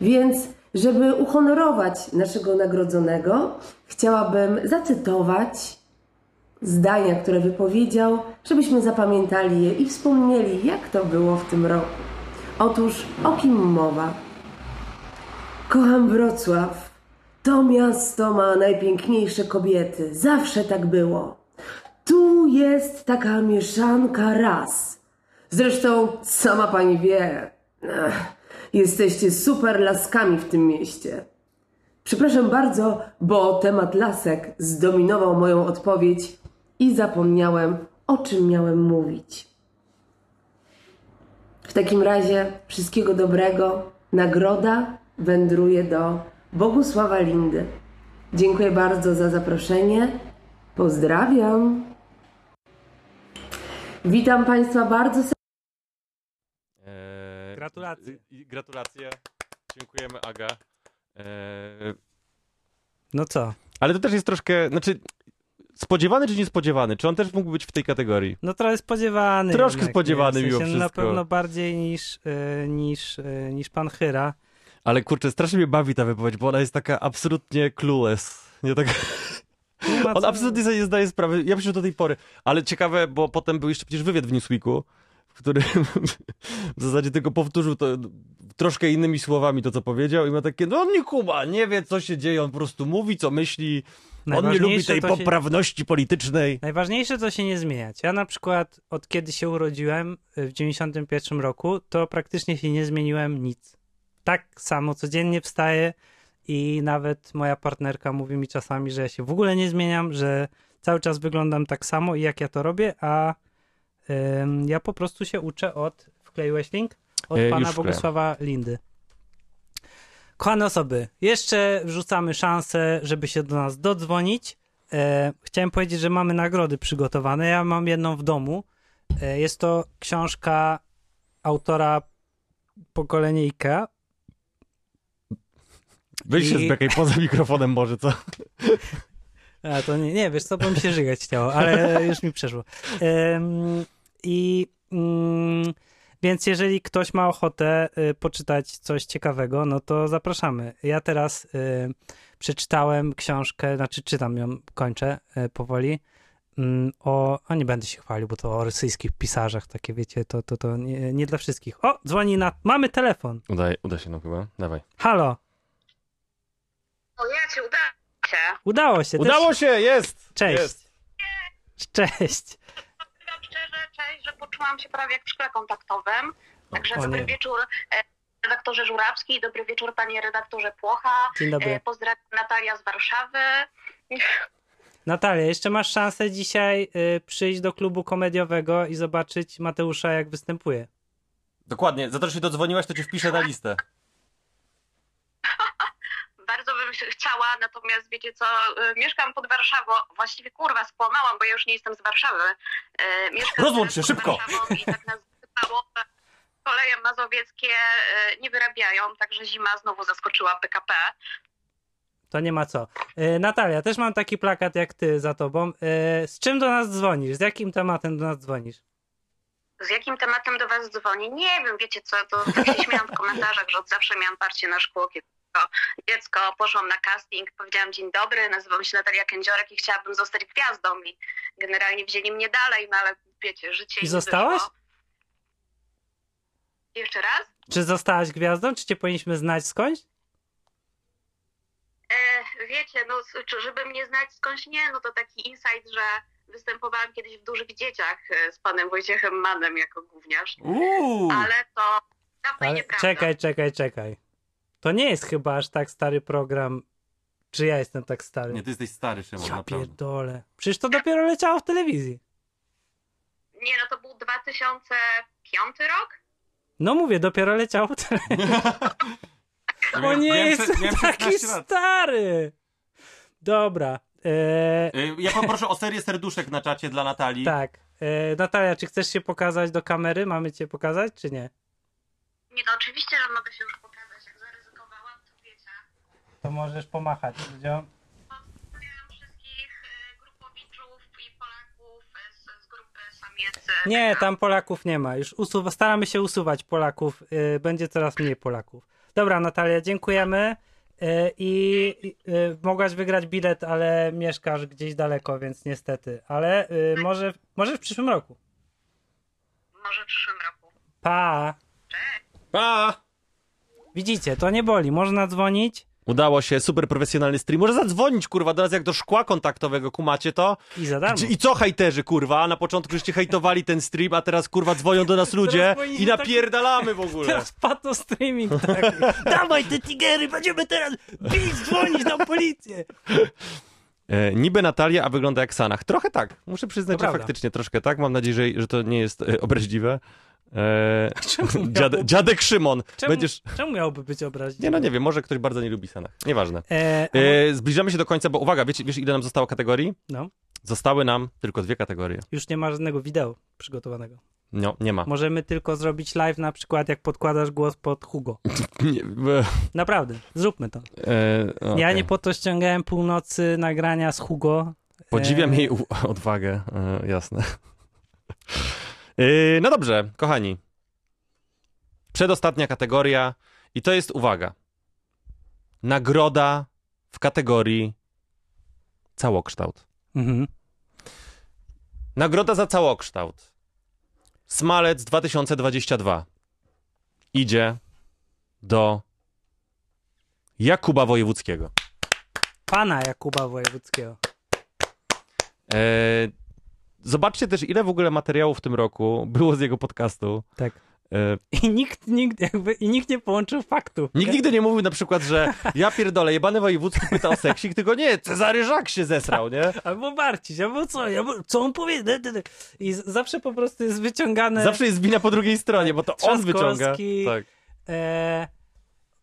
Więc, żeby uhonorować naszego nagrodzonego, chciałabym zacytować zdania, które wypowiedział, żebyśmy zapamiętali je i wspomnieli, jak to było w tym roku. Otóż o kim mowa? Kocham Wrocław. To miasto ma najpiękniejsze kobiety. Zawsze tak było. Tu jest taka mieszanka ras. Zresztą sama pani wie. Ech, jesteście super laskami w tym mieście. Przepraszam bardzo, bo temat lasek zdominował moją odpowiedź i zapomniałem, o czym miałem mówić. W takim razie wszystkiego dobrego. Nagroda wędruje do Bogusława Lindy. Dziękuję bardzo za zaproszenie. Pozdrawiam. Witam Państwa bardzo serdecznie. Eee, Gratulacje. i- Gratulacje. Dziękujemy, Aga. Eee, No co? ale to też jest troszkę, znaczy, spodziewany czy niespodziewany? Czy on też mógł być w tej kategorii? No trochę spodziewany. Troszkę jednak, spodziewany w sensie mimo Na wszystko. pewno bardziej niż, y, niż, y, niż pan Hyra. Ale kurczę, strasznie mnie bawi ta wypowiedź, bo ona jest taka absolutnie clueless. Nie tak... On absolutnie sobie nie zdaje sprawy. Ja że do tej pory. Ale ciekawe, bo potem był jeszcze przecież wywiad w Newsweeku, w którym w zasadzie tylko powtórzył to troszkę innymi słowami to, co powiedział i ma takie, no on nie kuma, nie wie, co się dzieje, on po prostu mówi, co myśli. On nie lubi tej to się- poprawności politycznej. Najważniejsze to się nie zmieniać. Ja na przykład od kiedy się urodziłem y, w 91 roku, to praktycznie się nie zmieniłem nic. Tak samo codziennie wstaję i nawet moja partnerka mówi mi czasami, że ja się w ogóle nie zmieniam, że cały czas wyglądam tak samo i jak ja to robię, a ym, ja po prostu się uczę od, wkleiłeś link? Od E, pana. Bogusława Lindy. Kochane osoby, jeszcze wrzucamy szansę, żeby się do nas dodzwonić. E, chciałem powiedzieć, że mamy nagrody przygotowane. Ja mam jedną w domu. E, jest to książka autora pokolenia IKEA. Weź się I- z Bekej poza mikrofonem może, co? A to nie, nie wiesz co, bo mi się żygać chciało, ale już mi przeszło. Em, I mm, więc jeżeli ktoś ma ochotę y, poczytać coś ciekawego, no to zapraszamy. Ja teraz y, przeczytałem książkę, znaczy czytam ją, kończę y, powoli. mm, O, a nie będę się chwalił, bo to o rosyjskich pisarzach, takie wiecie, to, to, to nie, nie dla wszystkich. O, dzwoni na. Mamy telefon. Uda, uda się nam chyba, dawaj. Halo, Cię udało się. udało się. Udało się, jest! Cześć. Jest. Cześć. Powiem szczerze, cześć, że poczułam się prawie jak w szkle kontaktowym. Także o dobry nie. wieczór e, redaktorze Żurawski, dobry wieczór panie redaktorze Płocha. Dzień dobry. E, Pozdrawiam Natalia z Warszawy. Natalia, jeszcze masz szansę dzisiaj y, przyjść do klubu komediowego i zobaczyć Mateusza, jak występuje. Dokładnie, za to, że się dodzwoniłaś, to cię wpiszę na listę. Bardzo bym chciała, natomiast wiecie co, e, mieszkam pod Warszawą, właściwie kurwa skłamałam, bo ja już nie jestem z Warszawy. E, Mieszkam Rozłącz się, szybko. I tak nas koleje mazowieckie e, nie wyrabiają, także zima znowu zaskoczyła PKP. To nie ma co. Natalia, też mam taki plakat jak ty za tobą. Z czym do nas dzwonisz? Z jakim tematem do nas dzwonisz? Z jakim tematem do was dzwoni? Nie wiem, wiecie co, to tak się śmiałam w komentarzach, że od zawsze miałam parcie na szkło, kiedy jako dziecko poszłam na casting, powiedziałam dzień dobry, nazywam się Natalia Kędziorek i chciałabym zostać gwiazdą i generalnie wzięli mnie dalej, no ale wiecie, życie I zostałaś? wyszło. Jeszcze raz? Czy zostałaś gwiazdą? Czy cię powinniśmy znać skądś? E, wiecie, no żeby mnie znać skądś nie, no to taki insight, że występowałam kiedyś w Dużych Dzieciach e, z panem Wojciechem Manem jako gówniarz, Uuu. ale to dawno Ale nieprawda. czekaj, czekaj, czekaj. To nie jest chyba aż tak stary program. Czy ja jestem tak stary? Nie, ty jesteś stary, Szymon, ja naprawdę. pierdolę. Przecież to dopiero leciało w telewizji. Nie, no to był 2005 rok? No mówię, dopiero leciało w telewizji. Nie miałem jest prze- miałem taki 16 lat. stary. Dobra. E, Y, Ja poproszę o serię serduszek na czacie dla Natalii. tak. E, Natalia, czy chcesz się pokazać do kamery? Mamy cię pokazać, czy nie? Nie, no oczywiście, że mogę się już pokazać. Jak zaryzykowałam, to wiecie. To możesz pomachać ludziom. Pozdrawiam wszystkich e, grupowiczów i Polaków e, z, z grupy Samiec e, Nie, tam Polaków nie ma. Już usuwa, staramy się usuwać Polaków. y, Będzie coraz mniej Polaków. Dobra, Natalia, dziękujemy. Y, I y, mogłaś wygrać bilet, ale mieszkasz gdzieś daleko, więc niestety. Ale y, może, może w przyszłym roku. może w przyszłym roku. Pa! Pa! Widzicie, to nie boli. Można dzwonić Udało się, super profesjonalny stream. Może zadzwonić, kurwa, do nas jak do szkła kontaktowego, kumacie to? i za darmo. I co hejterzy, kurwa? Na początku żeście hejtowali ten stream, a teraz, kurwa, dzwonią do nas ludzie i tak- napierdalamy w ogóle. Teraz pato streaming taki. Dawaj te tigery, będziemy teraz bić, dzwonić na policję. E, niby Natalia, a wygląda jak Sanach. Trochę tak. Muszę przyznać, To że prawda. faktycznie troszkę tak. Mam nadzieję, że, że to nie jest e, obraźliwe. E, dziad, miało- dziadek Szymon. Czemu, Będziesz... czemu miałoby być obraźliwe? Nie no, nie wiem, może ktoś bardzo nie lubi Sanach. Nieważne. E, a, E, zbliżamy się do końca, bo uwaga, wiecie, wiesz ile nam zostało kategorii? no, Zostały nam tylko dwie kategorie. już nie ma żadnego wideo przygotowanego. No, nie ma. Możemy tylko zrobić live na przykład, jak podkładasz głos pod Hugo. Nie, Naprawdę, zróbmy to. e, Ja nie po to ściągałem północy nagrania z Hugo. Podziwiam E, jej odwagę, jasne. E, no dobrze, kochani. Przedostatnia kategoria i to jest, uwaga, nagroda w kategorii całokształt. Mhm. Nagroda za całokształt. Smalec 2022 idzie do Jakuba Wojewódzkiego. Pana Jakuba Wojewódzkiego. E, zobaczcie też, ile w ogóle materiałów w tym roku było z jego podcastu. Tak. E, I nikt, nikt, jakby, i nikt nie połączył faktów. nikt nigdy nie mówił na przykład, że ja pierdolę, jebany wojewódzki pyta o seksik, tylko nie, Cezary Żak się zesrał, nie? Albo Barciś, albo co, albo co on powie. I zawsze po prostu jest wyciągane. Zawsze jest wina po drugiej stronie, bo to on wyciąga. Tak. E,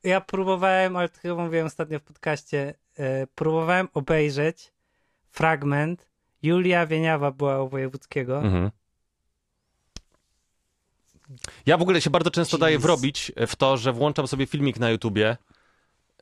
ja próbowałem, ale to chyba mówiłem ostatnio w podcaście, e, próbowałem obejrzeć fragment. Julia Wieniawa była u Wojewódzkiego. Mhm. Ja w ogóle się bardzo często daję Jeez. wrobić w to, że włączam sobie filmik na YouTubie,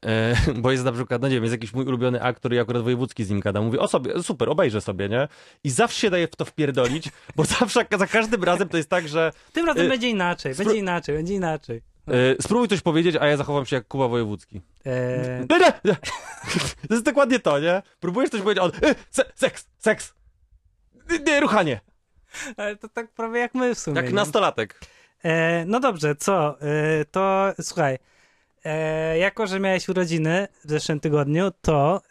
e, bo jest na przykład, no nie wiem, jest jakiś mój ulubiony aktor i akurat wojewódzki z nim gada. Mówię, o sobie, super, obejrzę sobie, nie? I zawsze się daję w to wpierdolić, bo zawsze za każdym razem to jest tak, że Tym razem E, będzie inaczej, będzie inaczej, będzie inaczej. E, spróbuj coś powiedzieć, a ja zachowam się jak Kuba Wojewódzki. E, Nie, nie, nie. To jest dokładnie to, nie? Próbujesz coś powiedzieć, a on, e, se, seks, seks, nie, nie, ruchanie, ale to tak prawie jak my w sumie. jak nastolatek. E, no dobrze, co? To słuchaj, jako że miałeś urodziny w zeszłym tygodniu, to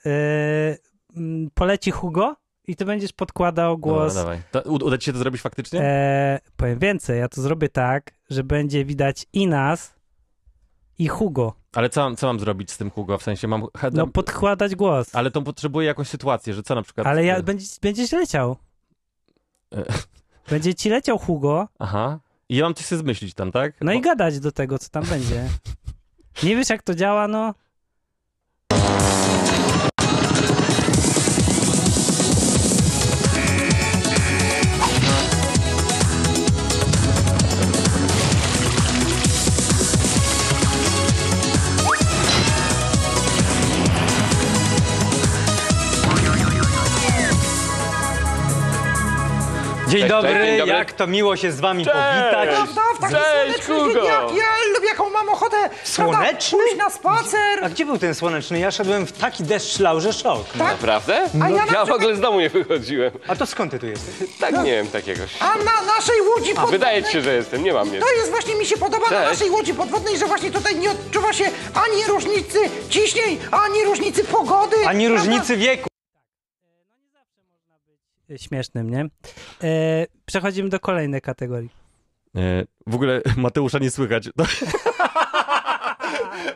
poleci Hugo i ty będziesz podkładał głos. Dobra, dawaj. To, uda ci się to zrobić faktycznie? E, powiem więcej, ja to zrobię tak, że będzie widać i nas, i Hugo. Ale co, mam- co mam zrobić z tym Hugo? W sensie mam... No podkładać głos. Ale to potrzebuje jakąś sytuację, że co na przykład... Ale ja, będzie, będziesz leciał. E. Będzie ci leciał Hugo, Aha. I ja mam coś sobie zmyślić tam, tak? no i Bo- gadać do tego, co tam będzie. Nie wiesz, jak to działa, no? Dzień Cześć, dobry, cześć, dzień dobry. jak to miło się z wami powitać. Cześć, Hugo! Ja lubię, jaką mam ochotę Słoneczny? pójść na spacer. A gdzie był ten słoneczny? Ja szedłem w taki deszcz lał, że szok. Naprawdę? A ja na ja w przykład- ogóle z domu nie wychodziłem. A to skąd ty tu jesteś? Tak, nie wiem, takiegoś. A na naszej łodzi podwodnej... Wydaje ci się, że jestem, nie mam mnie. To jest właśnie, mi się podoba na Cześć. naszej łodzi podwodnej, że właśnie tutaj nie odczuwa się ani różnicy ciśnień, ani różnicy pogody. Ani prawda? różnicy wieku. Śmiesznym, nie? E, przechodzimy do kolejnej kategorii. E, w ogóle Mateusza nie słychać.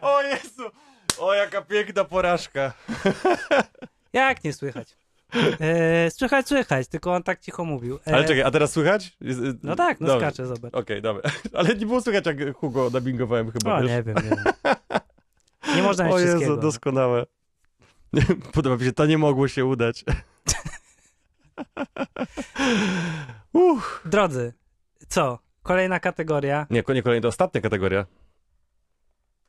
O Jezu! O, jaka piękna porażka. Jak nie słychać? E, słychać, słychać, tylko on tak cicho mówił. E, Ale czekaj, a teraz słychać? E, No tak, no dobra. skacze, zobacz. Okej, dobra. Ale nie było słychać, jak Hugo nabingowałem chyba, O, wiesz? nie wiem, nie wiem. Nie można mieć O Jezu, doskonałe. Podoba mi się, to nie mogło się udać. Uff. Drodzy, co? Kolejna kategoria. Nie, nie kolejna, to ostatnia kategoria.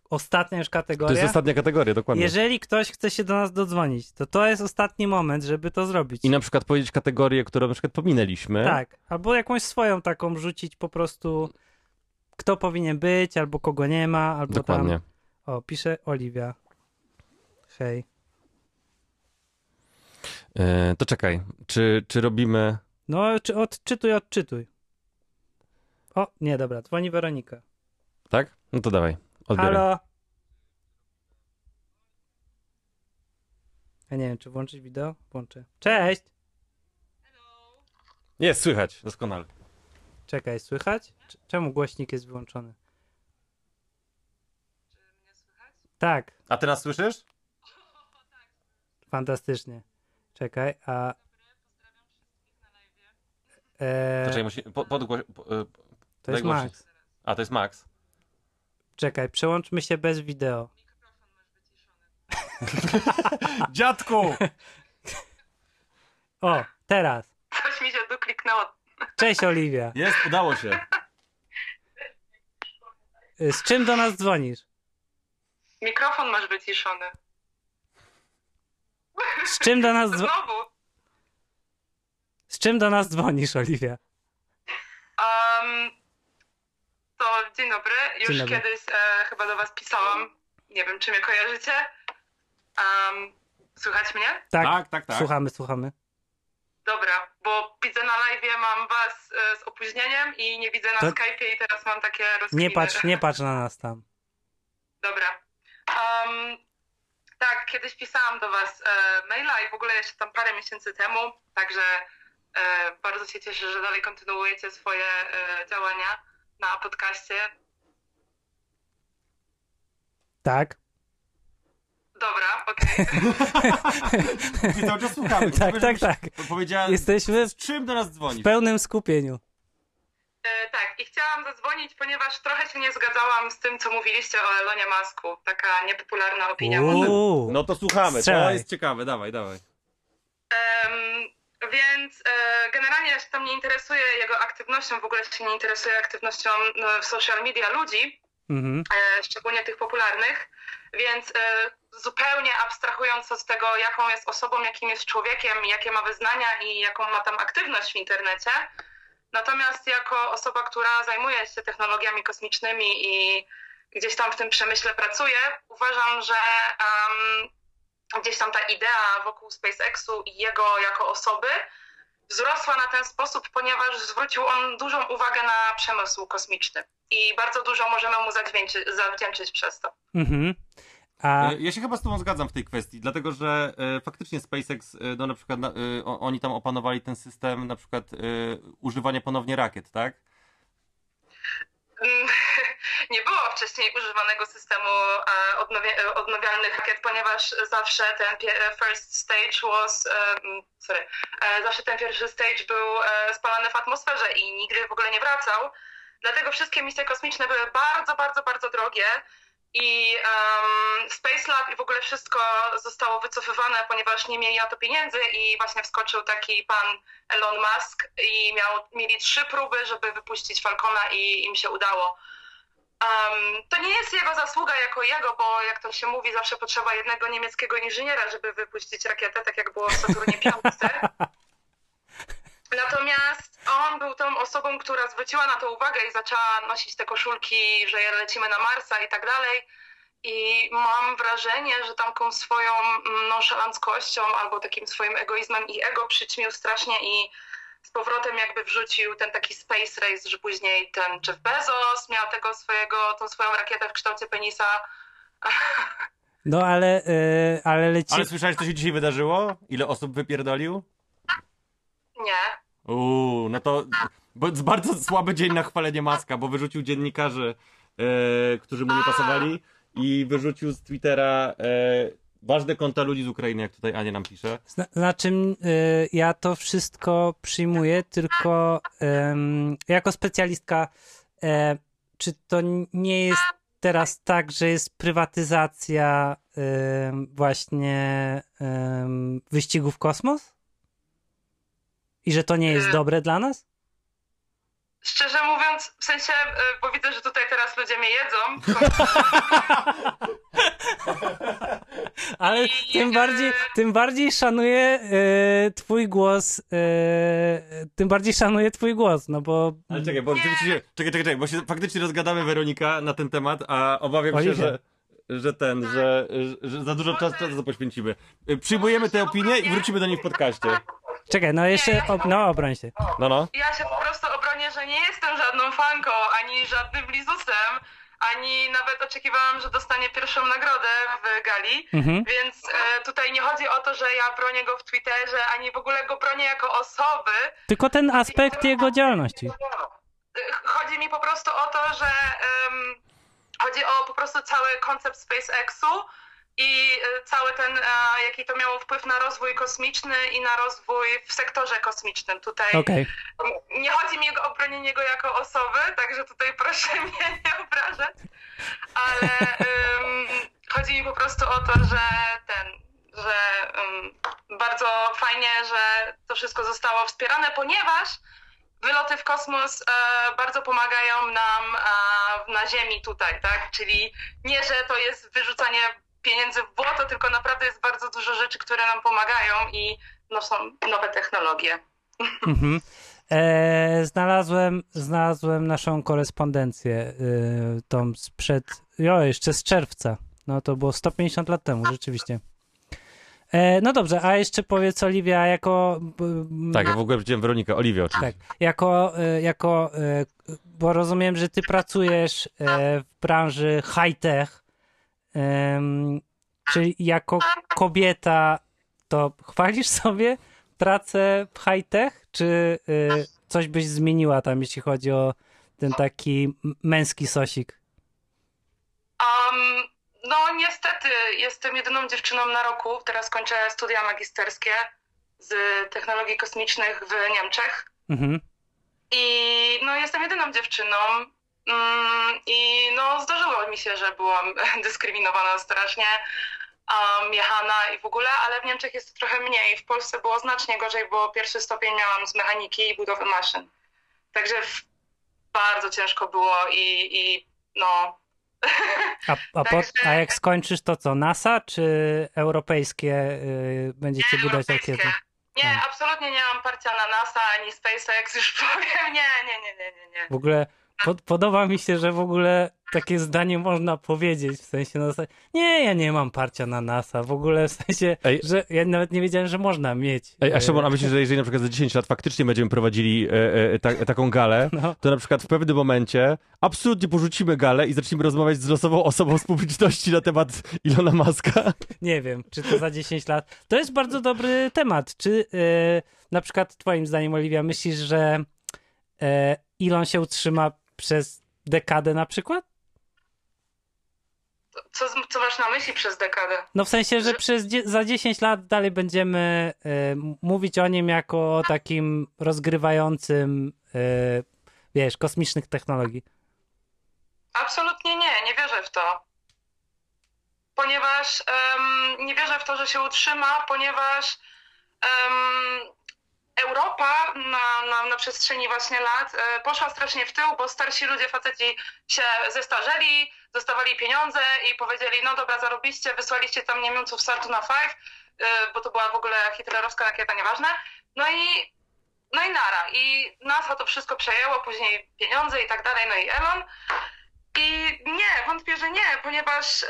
ostatnia już To kategoria. jest ostatnia kategoria, dokładnie. Jeżeli ktoś chce się do nas dodzwonić, to to jest ostatni moment, żeby to zrobić. I na przykład powiedzieć kategorię, którą na przykład pominęliśmy. Tak, albo jakąś swoją taką rzucić po prostu, kto powinien być, albo kogo nie ma, albo Dokładnie. tam. O, pisze Oliwia. Hej. E, to czekaj, czy, czy robimy... No, czy, odczytuj, odczytuj. O, nie, dobra, dzwoni Weronika. Tak? No to dawaj, odbieram. Halo? Ja nie wiem, czy włączyć wideo? Włączę. Cześć! Jest, słychać, doskonale. Czekaj, słychać? Cz- Czemu głośnik jest wyłączony? Tak, A nas słyszysz? fantastycznie. Czekaj, a... To E, czekaj, musi... Po, podgłoś... Po, e, to jest. Max. A, to jest Max. Czekaj, przełączmy się bez wideo. Dziadku! O, teraz. Coś mi się tu kliknęło. Cześć, Oliwia. Jest, udało się. Y, Z czym do nas dzwonisz? Mikrofon masz wyciszony. Z czym do nas, dzwo- Znowu. z czym do nas dzwonisz, Oliwia? Um, to dzień dobry. Już Dzień dobry. kiedyś e, chyba do was pisałam. Nie wiem, czy mnie kojarzycie. Um, słychać mnie? Tak, Tak, tak, tak. Słuchamy, słuchamy. Dobra, bo widzę na live, mam was e, z opóźnieniem i nie widzę na To- Skype'ie i teraz mam takie rozkminy. Nie patrz, nie patrz na nas tam. Dobra. Um, tak, kiedyś pisałam do was e, maila i w ogóle jeszcze tam parę miesięcy temu, także e, bardzo się cieszę, że dalej kontynuujecie swoje e, działania na podcaście. Tak? Dobra, okej. My cały czas słuchamy. tak, tak, tak. Powiedziałem, Jesteśmy z czym do nas w dzwonisz? pełnym skupieniu. E, tak, i chciałam zadzwonić, ponieważ trochę się nie zgadzałam z tym, co mówiliście o Elonie Masku. Taka niepopularna opinia. Uuu. No to słuchamy, to Strzelaj. jest ciekawe, dawaj, dawaj. Em, więc e, generalnie ja się tam nie interesuję jego aktywnością, w ogóle się nie interesuję aktywnością no, w social media ludzi, Mhm. e, szczególnie tych popularnych, więc e, zupełnie abstrahując od tego, jaką jest osobą, jakim jest człowiekiem, jakie ma wyznania i jaką ma tam aktywność w internecie, natomiast jako osoba, która zajmuje się technologiami kosmicznymi i gdzieś tam w tym przemyśle pracuje, uważam, że em, gdzieś tam ta idea wokół SpaceXu i jego jako osoby wzrosła na ten sposób, ponieważ zwrócił on dużą uwagę na przemysł kosmiczny i bardzo dużo możemy mu zawdzięczyć przez to. Mhm. A E, Ja się chyba z tobą zgadzam w tej kwestii, dlatego że e, faktycznie SpaceX, e, no na przykład na, e, oni tam opanowali ten system na przykład e, używania ponownie rakiet, tak? Mm, Nie było wcześniej używanego systemu e, odnowia- e, odnawialnych rakiet, ponieważ zawsze ten pie- first stage was, e, mm, sorry, e, zawsze ten pierwszy stage był e, spalany w atmosferze i nigdy w ogóle nie wracał. Dlatego wszystkie misje kosmiczne były bardzo, bardzo, bardzo drogie i um, Space Lab i w ogóle wszystko zostało wycofywane, ponieważ nie mieli na to pieniędzy i właśnie wskoczył taki pan Elon Musk i miał, mieli trzy próby, żeby wypuścić Falcona i im się udało. Um, to nie jest jego zasługa jako jego, bo jak to się mówi, zawsze potrzeba jednego niemieckiego inżyniera, żeby wypuścić rakietę, tak jak było w Saturnie 5. Natomiast on był tą osobą, która zwróciła na to uwagę i zaczęła nosić te koszulki, że lecimy na Marsa i tak dalej. I mam wrażenie, że taką swoją nonszalanckością albo takim swoim egoizmem i ego przyćmił strasznie i z powrotem jakby wrzucił ten taki space race, że później ten Jeff Bezos miał tego swojego, tą swoją rakietę w kształcie penisa. no ale, y, ale leci... Ale słyszałeś, co się dzisiaj wydarzyło? Ile osób wypierdolił? Nie. Uuu, no to bo jest bardzo słaby dzień na chwalenie Maska, bo wyrzucił dziennikarzy, e, którzy mu nie pasowali i wyrzucił z Twittera e, ważne konta ludzi z Ukrainy, jak tutaj Ania nam pisze. Zna, znaczy, y, ja to wszystko przyjmuję, tylko ym, jako specjalistka, e, czy to nie jest teraz tak, że jest prywatyzacja właśnie wyścigów kosmos? I że to nie jest Y. dobre dla nas? Szczerze mówiąc, w sensie, y, bo widzę, że tutaj teraz ludzie mnie jedzą. Ale tym bardziej, tym bardziej szanuję e, twój głos, e, tym bardziej szanuję twój głos, no bo... Ale czekaj, bo czekaj, czekaj, czekaj, bo się faktycznie rozgadamy Weronika na ten temat, a obawiam się, że, że ten, że, że za dużo czasu czasu to poświęcimy. Przyjmujemy te opinie i wrócimy do nich w podcaście. Czekaj, no jeszcze, ob, no obroń się. No, no. Ja się po prostu obronię, że nie jestem żadną fanką, ani żadnym blizusem, ani nawet oczekiwałam, że dostanie pierwszą nagrodę w gali, Mhm. więc e, tutaj nie chodzi o to, że ja bronię go w Twitterze, ani w ogóle go bronię jako osoby. Tylko ten aspekt jego działalności. Chodzi mi po prostu o to, że em, chodzi o po prostu cały koncept SpaceXu i e, cały ten, e, jaki to miało wpływ na rozwój kosmiczny i na rozwój w sektorze kosmicznym. Tutaj Okej. nie chodzi mi o bronienie go jako osoby, także tutaj proszę mnie nie obrażać, ale em, chodzi mi po prostu o to, że ten, że em, bardzo fajnie, że to wszystko zostało wspierane, ponieważ wyloty w kosmos e, bardzo pomagają nam e, na Ziemi tutaj, tak? Czyli nie, że to jest wyrzucanie pieniędzy w błoto, tylko naprawdę jest bardzo dużo rzeczy, które nam pomagają i no, są nowe technologie. Mhm. E, znalazłem, znalazłem naszą korespondencję, y, tą sprzed, jo, jeszcze z czerwca. No to było 150 lat temu, rzeczywiście. E, no dobrze, a jeszcze powiedz Oliwia, jako... b- m, Tak, ja w ogóle widziałem Weronikę, Oliwię oczywiście. tak, jako, e, jako e, bo rozumiem, że ty pracujesz w branży high-tech, czyli jako kobieta, to chwalisz sobie pracę w high-tech, czy coś byś zmieniła tam, jeśli chodzi o ten taki męski sosik? Um, no niestety jestem jedyną dziewczyną na roku. Teraz kończę studia magisterskie z technologii kosmicznych w Niemczech. Mhm. I no jestem jedyną dziewczyną. Mm, I no zdarzyło mi się, że byłam dyskryminowana strasznie, um, jechana i w ogóle, ale w Niemczech jest trochę mniej. W Polsce było znacznie gorzej, bo pierwszy stopień miałam z mechaniki i budowy maszyn. Także bardzo ciężko było i, i no A, a, po, a jak skończysz to co, NASA czy europejskie y, będziecie budować rakiety? Nie, absolutnie nie mam parcia na NASA ani SpaceX, już powiem. Nie, nie, nie, nie, nie. nie. W ogóle pod, podoba mi się, że w ogóle takie zdanie można powiedzieć, w sensie na zasadzie, nie, ja nie mam parcia na NASA, w ogóle w sensie, Ej. że ja nawet nie wiedziałem, że można mieć. Ej, a e, Szymon, a myślisz, że jeżeli na przykład za 10 lat faktycznie będziemy prowadzili e, e, ta, taką galę, No. to na przykład w pewnym momencie absolutnie porzucimy galę i zaczniemy rozmawiać z losową osobą z publiczności na temat Ilona Maska? Nie wiem, czy to za 10 lat. To jest bardzo dobry temat. Czy e, na przykład twoim zdaniem, Oliwia, myślisz, że e, Elon się utrzyma przez dekadę na przykład? Co, co masz na myśli przez dekadę? No w sensie, że przez dzie- za 10 lat dalej będziemy m- mówić o nim jako o takim rozgrywającym, e, wiesz, kosmicznych technologii. Absolutnie nie, nie wierzę w to. Ponieważ em, nie wierzę w to, że się utrzyma, ponieważ em, Europa na, na, na przestrzeni właśnie lat e, poszła strasznie w tył, bo starsi ludzie, faceci się zestarzeli, dostawali pieniądze i powiedzieli, no dobra, zarobiście, wysłaliście tam Niemców z Saturna 5, e, bo to była w ogóle hitlerowska rakieta, nieważne. No i, no i nara. I NASA to wszystko przejęło, później pieniądze i tak dalej, no i Elon. I nie, wątpię, że nie, ponieważ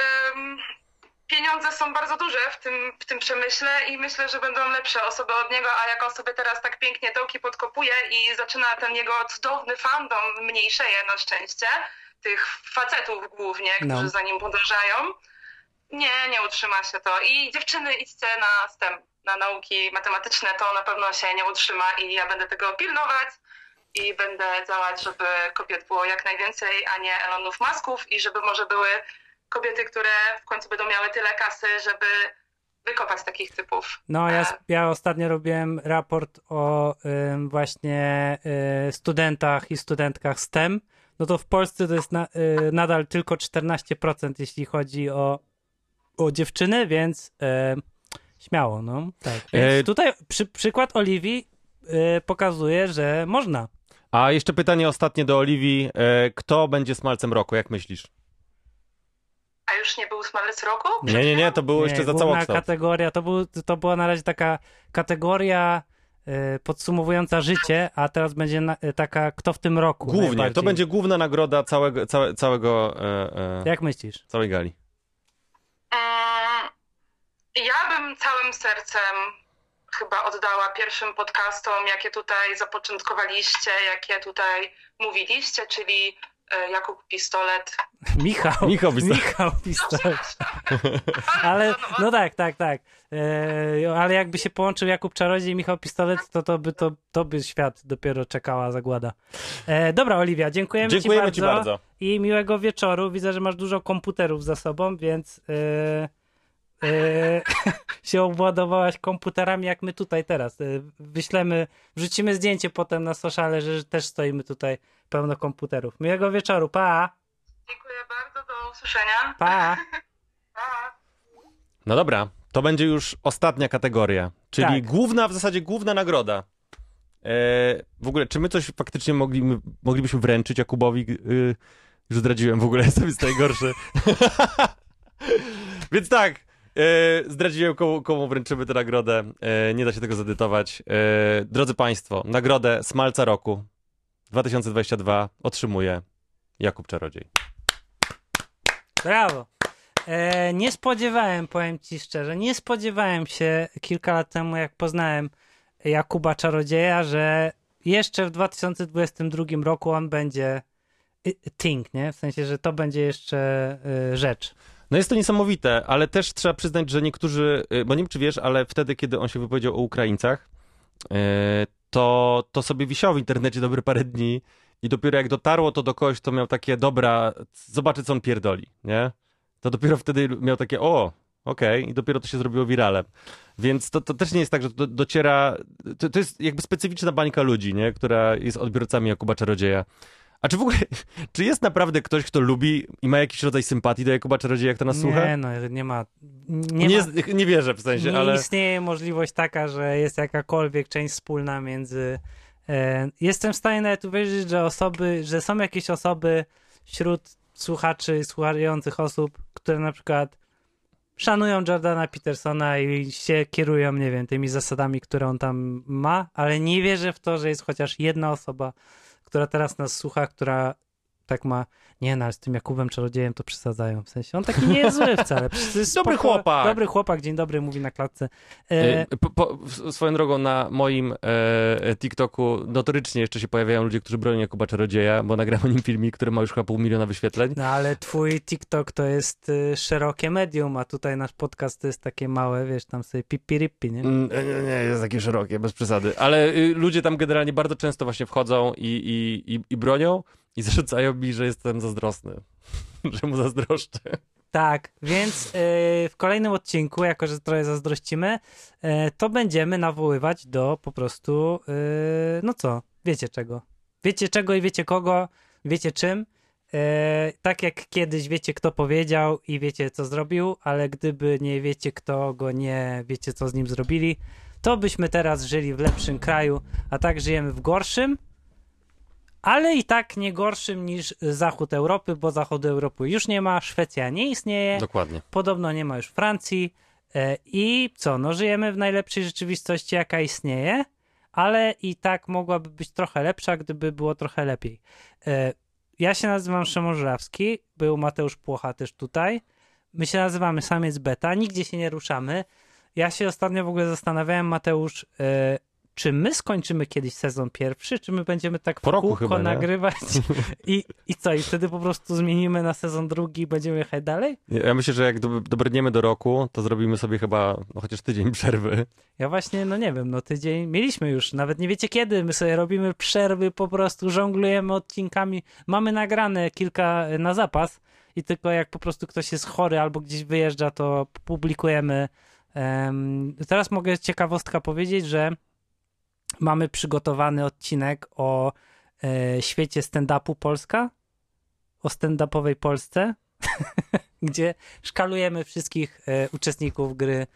pieniądze są bardzo duże w tym, w tym przemyśle i myślę, że będą lepsze osoby od niego, a jak on sobie teraz tak pięknie dołki podkopuje i zaczyna ten jego cudowny fandom mniejszeje na szczęście, tych facetów głównie, No. którzy za nim podążają. Nie, nie utrzyma się to. I dziewczyny, idźcie na STEM, na nauki matematyczne, to na pewno się nie utrzyma i ja będę tego pilnować i będę działać, żeby kobiet było jak najwięcej, a nie Elonów Masków i żeby może były kobiety, które w końcu będą miały tyle kasy, żeby wykopać takich typów. No, ja, s- ja ostatnio robiłem raport o ym, właśnie y, studentach i studentkach STEM. No to w Polsce to jest na, y, nadal tylko 14%, jeśli chodzi o, o dziewczyny, więc y, śmiało, no. Tak. E, tutaj przy, przykład Oliwii y, pokazuje, że można. A jeszcze pytanie ostatnie do Oliwii. E, kto będzie smalcem roku, jak myślisz? A już nie był smalec roku? Nie, nie, nie, to było jeszcze za całokształt. kategoria, to, był, to była na razie taka kategoria e, podsumowująca życie, a teraz będzie na, e, taka kto w tym roku Głównie, to będzie główna nagroda całego, całe, całego e, Jak myślisz? całej gali. Mm, ja bym całym sercem chyba oddała pierwszym podcastom, jakie tutaj zapoczątkowaliście, jakie tutaj mówiliście, czyli Jakub Pistolet. Michał. Michał Pistolet. Michał Pistolet. ale, no tak, tak, tak. E, ale jakby się połączył Jakub Czarodziej i Michał Pistolet, to, to, by, to, to by świat dopiero czekała zagłada. E, dobra, Oliwia, dziękujemy, Dziękujemy ci, ci bardzo bardzo. i miłego wieczoru. Widzę, że masz dużo komputerów za sobą, więc e, e, się obładowałaś komputerami, jak my tutaj teraz. E, wyślemy, wrzucimy zdjęcie potem na sociale, że też stoimy tutaj pełno komputerów. Miłego wieczoru, pa! Dziękuję bardzo, do usłyszenia. Pa! No dobra, to będzie już ostatnia kategoria, czyli Tak. główna, w zasadzie główna nagroda. E, w ogóle, czy my coś faktycznie mogli, moglibyśmy wręczyć Jakubowi? Y, już zdradziłem, w ogóle jestem jest najgorszy. Więc tak, e, zdradziłem, komu, komu wręczymy tę nagrodę. E, nie da się tego zedytować. E, drodzy Państwo, nagrodę Smalca Roku 2022 otrzymuje Jakub Czarodziej. Brawo. E, nie spodziewałem, powiem ci szczerze, nie spodziewałem się kilka lat temu, jak poznałem Jakuba Czarodzieja, że jeszcze w 2022 roku on będzie y, thing, nie? W sensie, że to będzie jeszcze y, rzecz. No jest to niesamowite, ale też trzeba przyznać, że niektórzy, y, bo nie wiem czy wiesz, ale wtedy, kiedy on się wypowiedział o Ukraińcach, y, to, to sobie wisiał w internecie dobre parę dni i dopiero jak dotarło to do kogoś, to miał takie, dobra, zobaczę co on pierdoli, nie? To dopiero wtedy miał takie, o, okej, i dopiero to się zrobiło wiralem. Więc to, to też nie jest tak, że to dociera, to, to jest jakby specyficzna bańka ludzi, nie? Która jest odbiorcami Jakuba Czarodzieja. A czy w ogóle, czy jest naprawdę ktoś, kto lubi i ma jakiś rodzaj sympatii do Jakuba Czarodzieja, jak to nas słucha? Nie, no nie ma. Nie, Nie, ma, nie wierzę w sensie, nie ale... istnieje możliwość taka, że jest jakakolwiek część wspólna między. E, jestem w stanie nawet uwierzyć, że osoby, że są jakieś osoby wśród słuchaczy, słuchających osób, które na przykład szanują Jordana Petersona i się kierują, nie wiem, tymi zasadami, które on tam ma, ale nie wierzę w to, że jest chociaż jedna osoba, która teraz nas słucha, która tak ma, nie no, ale z tym Jakubem Czarodziejem to przesadzają, w sensie, on taki nie jest zły wcale. Dobry spoko- chłopak. Dobry chłopak, dzień dobry, mówi na klatce. E, E, Po, po, swoją drogą na moim e, TikToku notorycznie jeszcze się pojawiają ludzie, którzy bronią Jakuba Czarodzieja, bo nagrałem o nim filmik, który ma już chyba pół miliona wyświetleń. No ale twój TikTok to jest y, szerokie medium, a tutaj nasz podcast to jest takie małe, wiesz, tam sobie pipirippi, nie? Mm, e, Nie, nie, jest takie szerokie, bez przesady. Ale y, ludzie tam generalnie bardzo często właśnie wchodzą i, i, i, i bronią i zarzucają mi, że jestem zazdrosny. że mu zazdroszczę. Tak, więc y, w kolejnym odcinku, jako że trochę zazdrościmy, y, to będziemy nawoływać do po prostu, y, no co, wiecie czego. Wiecie czego i wiecie kogo, wiecie czym. Y, tak jak kiedyś wiecie, kto powiedział i wiecie, co zrobił, ale gdyby nie wiecie, kto go nie wiecie, co z nim zrobili, to byśmy teraz żyli w lepszym kraju, a tak żyjemy w gorszym, ale i tak nie gorszym niż zachód Europy, bo zachodu Europy już nie ma, Szwecja nie istnieje, Dokładnie. podobno nie ma już Francji e, i co, no żyjemy w najlepszej rzeczywistości, jaka istnieje, ale i tak mogłaby być trochę lepsza, gdyby było trochę lepiej. E, Ja się nazywam Szymon Żurawski, był Mateusz Płocha też tutaj, my się nazywamy Samiec Beta, nigdzie się nie ruszamy. Ja się ostatnio w ogóle zastanawiałem, Mateusz, e, czy my skończymy kiedyś sezon pierwszy, czy my będziemy tak w Po roku kółko chyba, nagrywać i, i co, i wtedy po prostu zmienimy na sezon drugi i będziemy jechać dalej? Ja myślę, że jak do, dobrniemy do roku, to zrobimy sobie chyba no, chociaż tydzień przerwy. Ja właśnie, no nie wiem, no tydzień mieliśmy już, nawet nie wiecie kiedy, my sobie robimy przerwy, po prostu żonglujemy odcinkami, mamy nagrane kilka na zapas i tylko jak po prostu ktoś jest chory albo gdzieś wyjeżdża, to publikujemy. Em, teraz mogę ciekawostka powiedzieć, że mamy przygotowany odcinek o e, świecie stand-upu Polska, o stand-upowej Polsce, gdzie szkalujemy wszystkich e, uczestników gry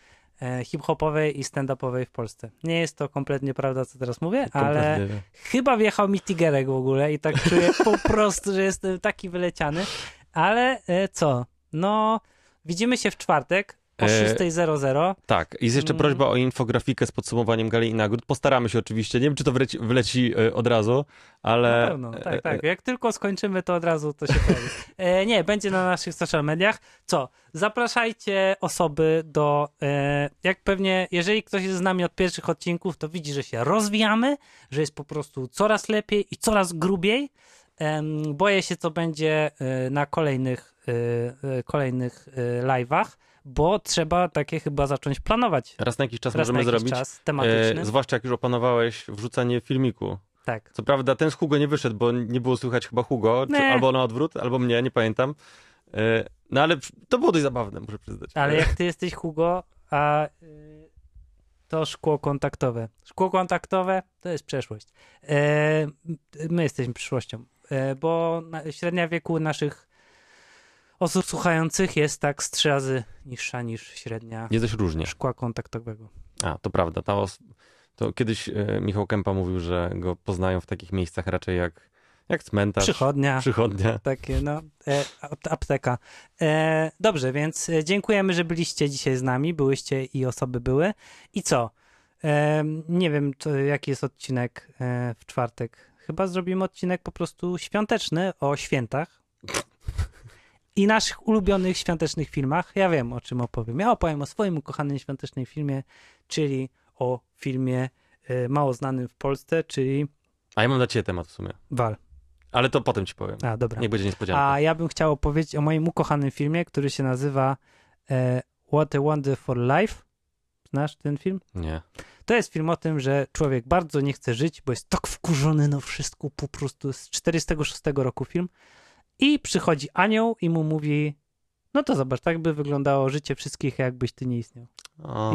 e, hip-hopowej i stand-upowej w Polsce. Nie jest to kompletnie prawda, co teraz mówię, ale Kompletnie. chyba wjechał mi Tigerek w ogóle i tak czuję po prostu, że jestem taki wyleciany. Ale e, co? No, widzimy się w czwartek o E, 6.00. Tak, jest jeszcze Mm. prośba o infografikę z podsumowaniem gali i nagród. Postaramy się oczywiście. Nie wiem, czy to wleci, wleci e, od razu, ale. Na pewno, e, tak, e, tak. Jak tylko skończymy, to od razu to się pojawi. E, nie, będzie na naszych social mediach. Co? Zapraszajcie osoby do. E, jak pewnie, jeżeli ktoś jest z nami od pierwszych odcinków, to widzi, że się rozwijamy, że jest po prostu coraz lepiej i coraz grubiej. Em, boję się, co będzie e, na kolejnych, e, e, kolejnych e, live'ach, bo trzeba takie chyba zacząć planować. Raz na jakiś czas Raz na możemy jakiś zrobić. czas, tematyczny. E, zwłaszcza jak już opanowałeś wrzucanie filmiku. Tak. Co prawda ten z Hugo nie wyszedł, bo nie było słychać chyba Hugo, czy, albo na odwrót, albo mnie, nie pamiętam. E, no ale to było dość zabawne, muszę przyznać. Ale jak ty jesteś Hugo, a y, to szkło kontaktowe. Szkło kontaktowe to jest przeszłość. E, my jesteśmy przyszłością, e, bo średnia wieku naszych osób słuchających jest tak z trzy razy niższa niż średnia Jest różnie. szkła kontaktowego. A, to prawda. Ta os- to kiedyś e, Michał Kępa mówił, że go poznają w takich miejscach raczej jak, jak cmentarz. Przychodnia. Przychodnia. Takie, no, e, ap- apteka. E, dobrze, więc e, dziękujemy, że byliście dzisiaj z nami. Byłyście i osoby były. I co? E, nie wiem, to, jaki jest odcinek e, w czwartek. Chyba zrobimy odcinek po prostu świąteczny o świętach. I naszych ulubionych świątecznych filmach. Ja wiem, o czym opowiem. Ja opowiem o swoim ukochanym świątecznym filmie, czyli o filmie e, mało znanym w Polsce, czyli A ja mam dla ciebie temat w sumie. Wal. Ale to potem ci powiem. A, dobra. Niech będzie niespodzianka. A ja bym chciał opowiedzieć o moim ukochanym filmie, który się nazywa e, What a Wonderful Life. Znasz ten film? Nie. To jest film o tym, że człowiek bardzo nie chce żyć, bo jest tak wkurzony na wszystko, po prostu z 46 roku film. I przychodzi anioł i mu mówi, no to zobacz, tak by wyglądało życie wszystkich, jakbyś ty nie istniał.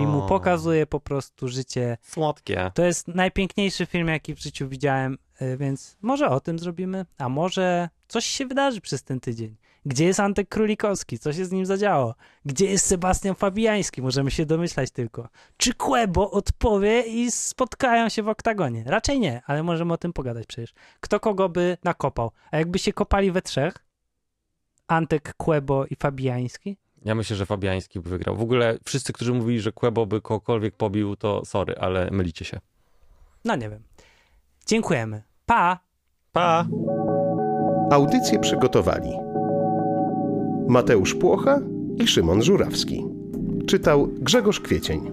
I mu O. pokazuje po prostu życie. Słodkie. To jest najpiękniejszy film, jaki w życiu widziałem, y, więc może o tym zrobimy, a może coś się wydarzy przez ten tydzień. Gdzie jest Antek Królikowski? Co się z nim zadziało? Gdzie jest Sebastian Fabiański? Możemy się domyślać tylko. Czy Kłebo odpowie i spotkają się w oktagonie? Raczej nie, ale możemy o tym pogadać przecież. Kto kogo by nakopał? A jakby się kopali we trzech? Antek, Kłebo i Fabiański? Ja myślę, że Fabiański by wygrał. W ogóle wszyscy, którzy mówili, że Kłebo by kogokolwiek pobił, to sorry, ale mylicie się. No nie wiem. Dziękujemy. Pa! Pa! Audycję przygotowali Mateusz Płocha i Szymon Żurawski. Czytał Grzegorz Kwiecień.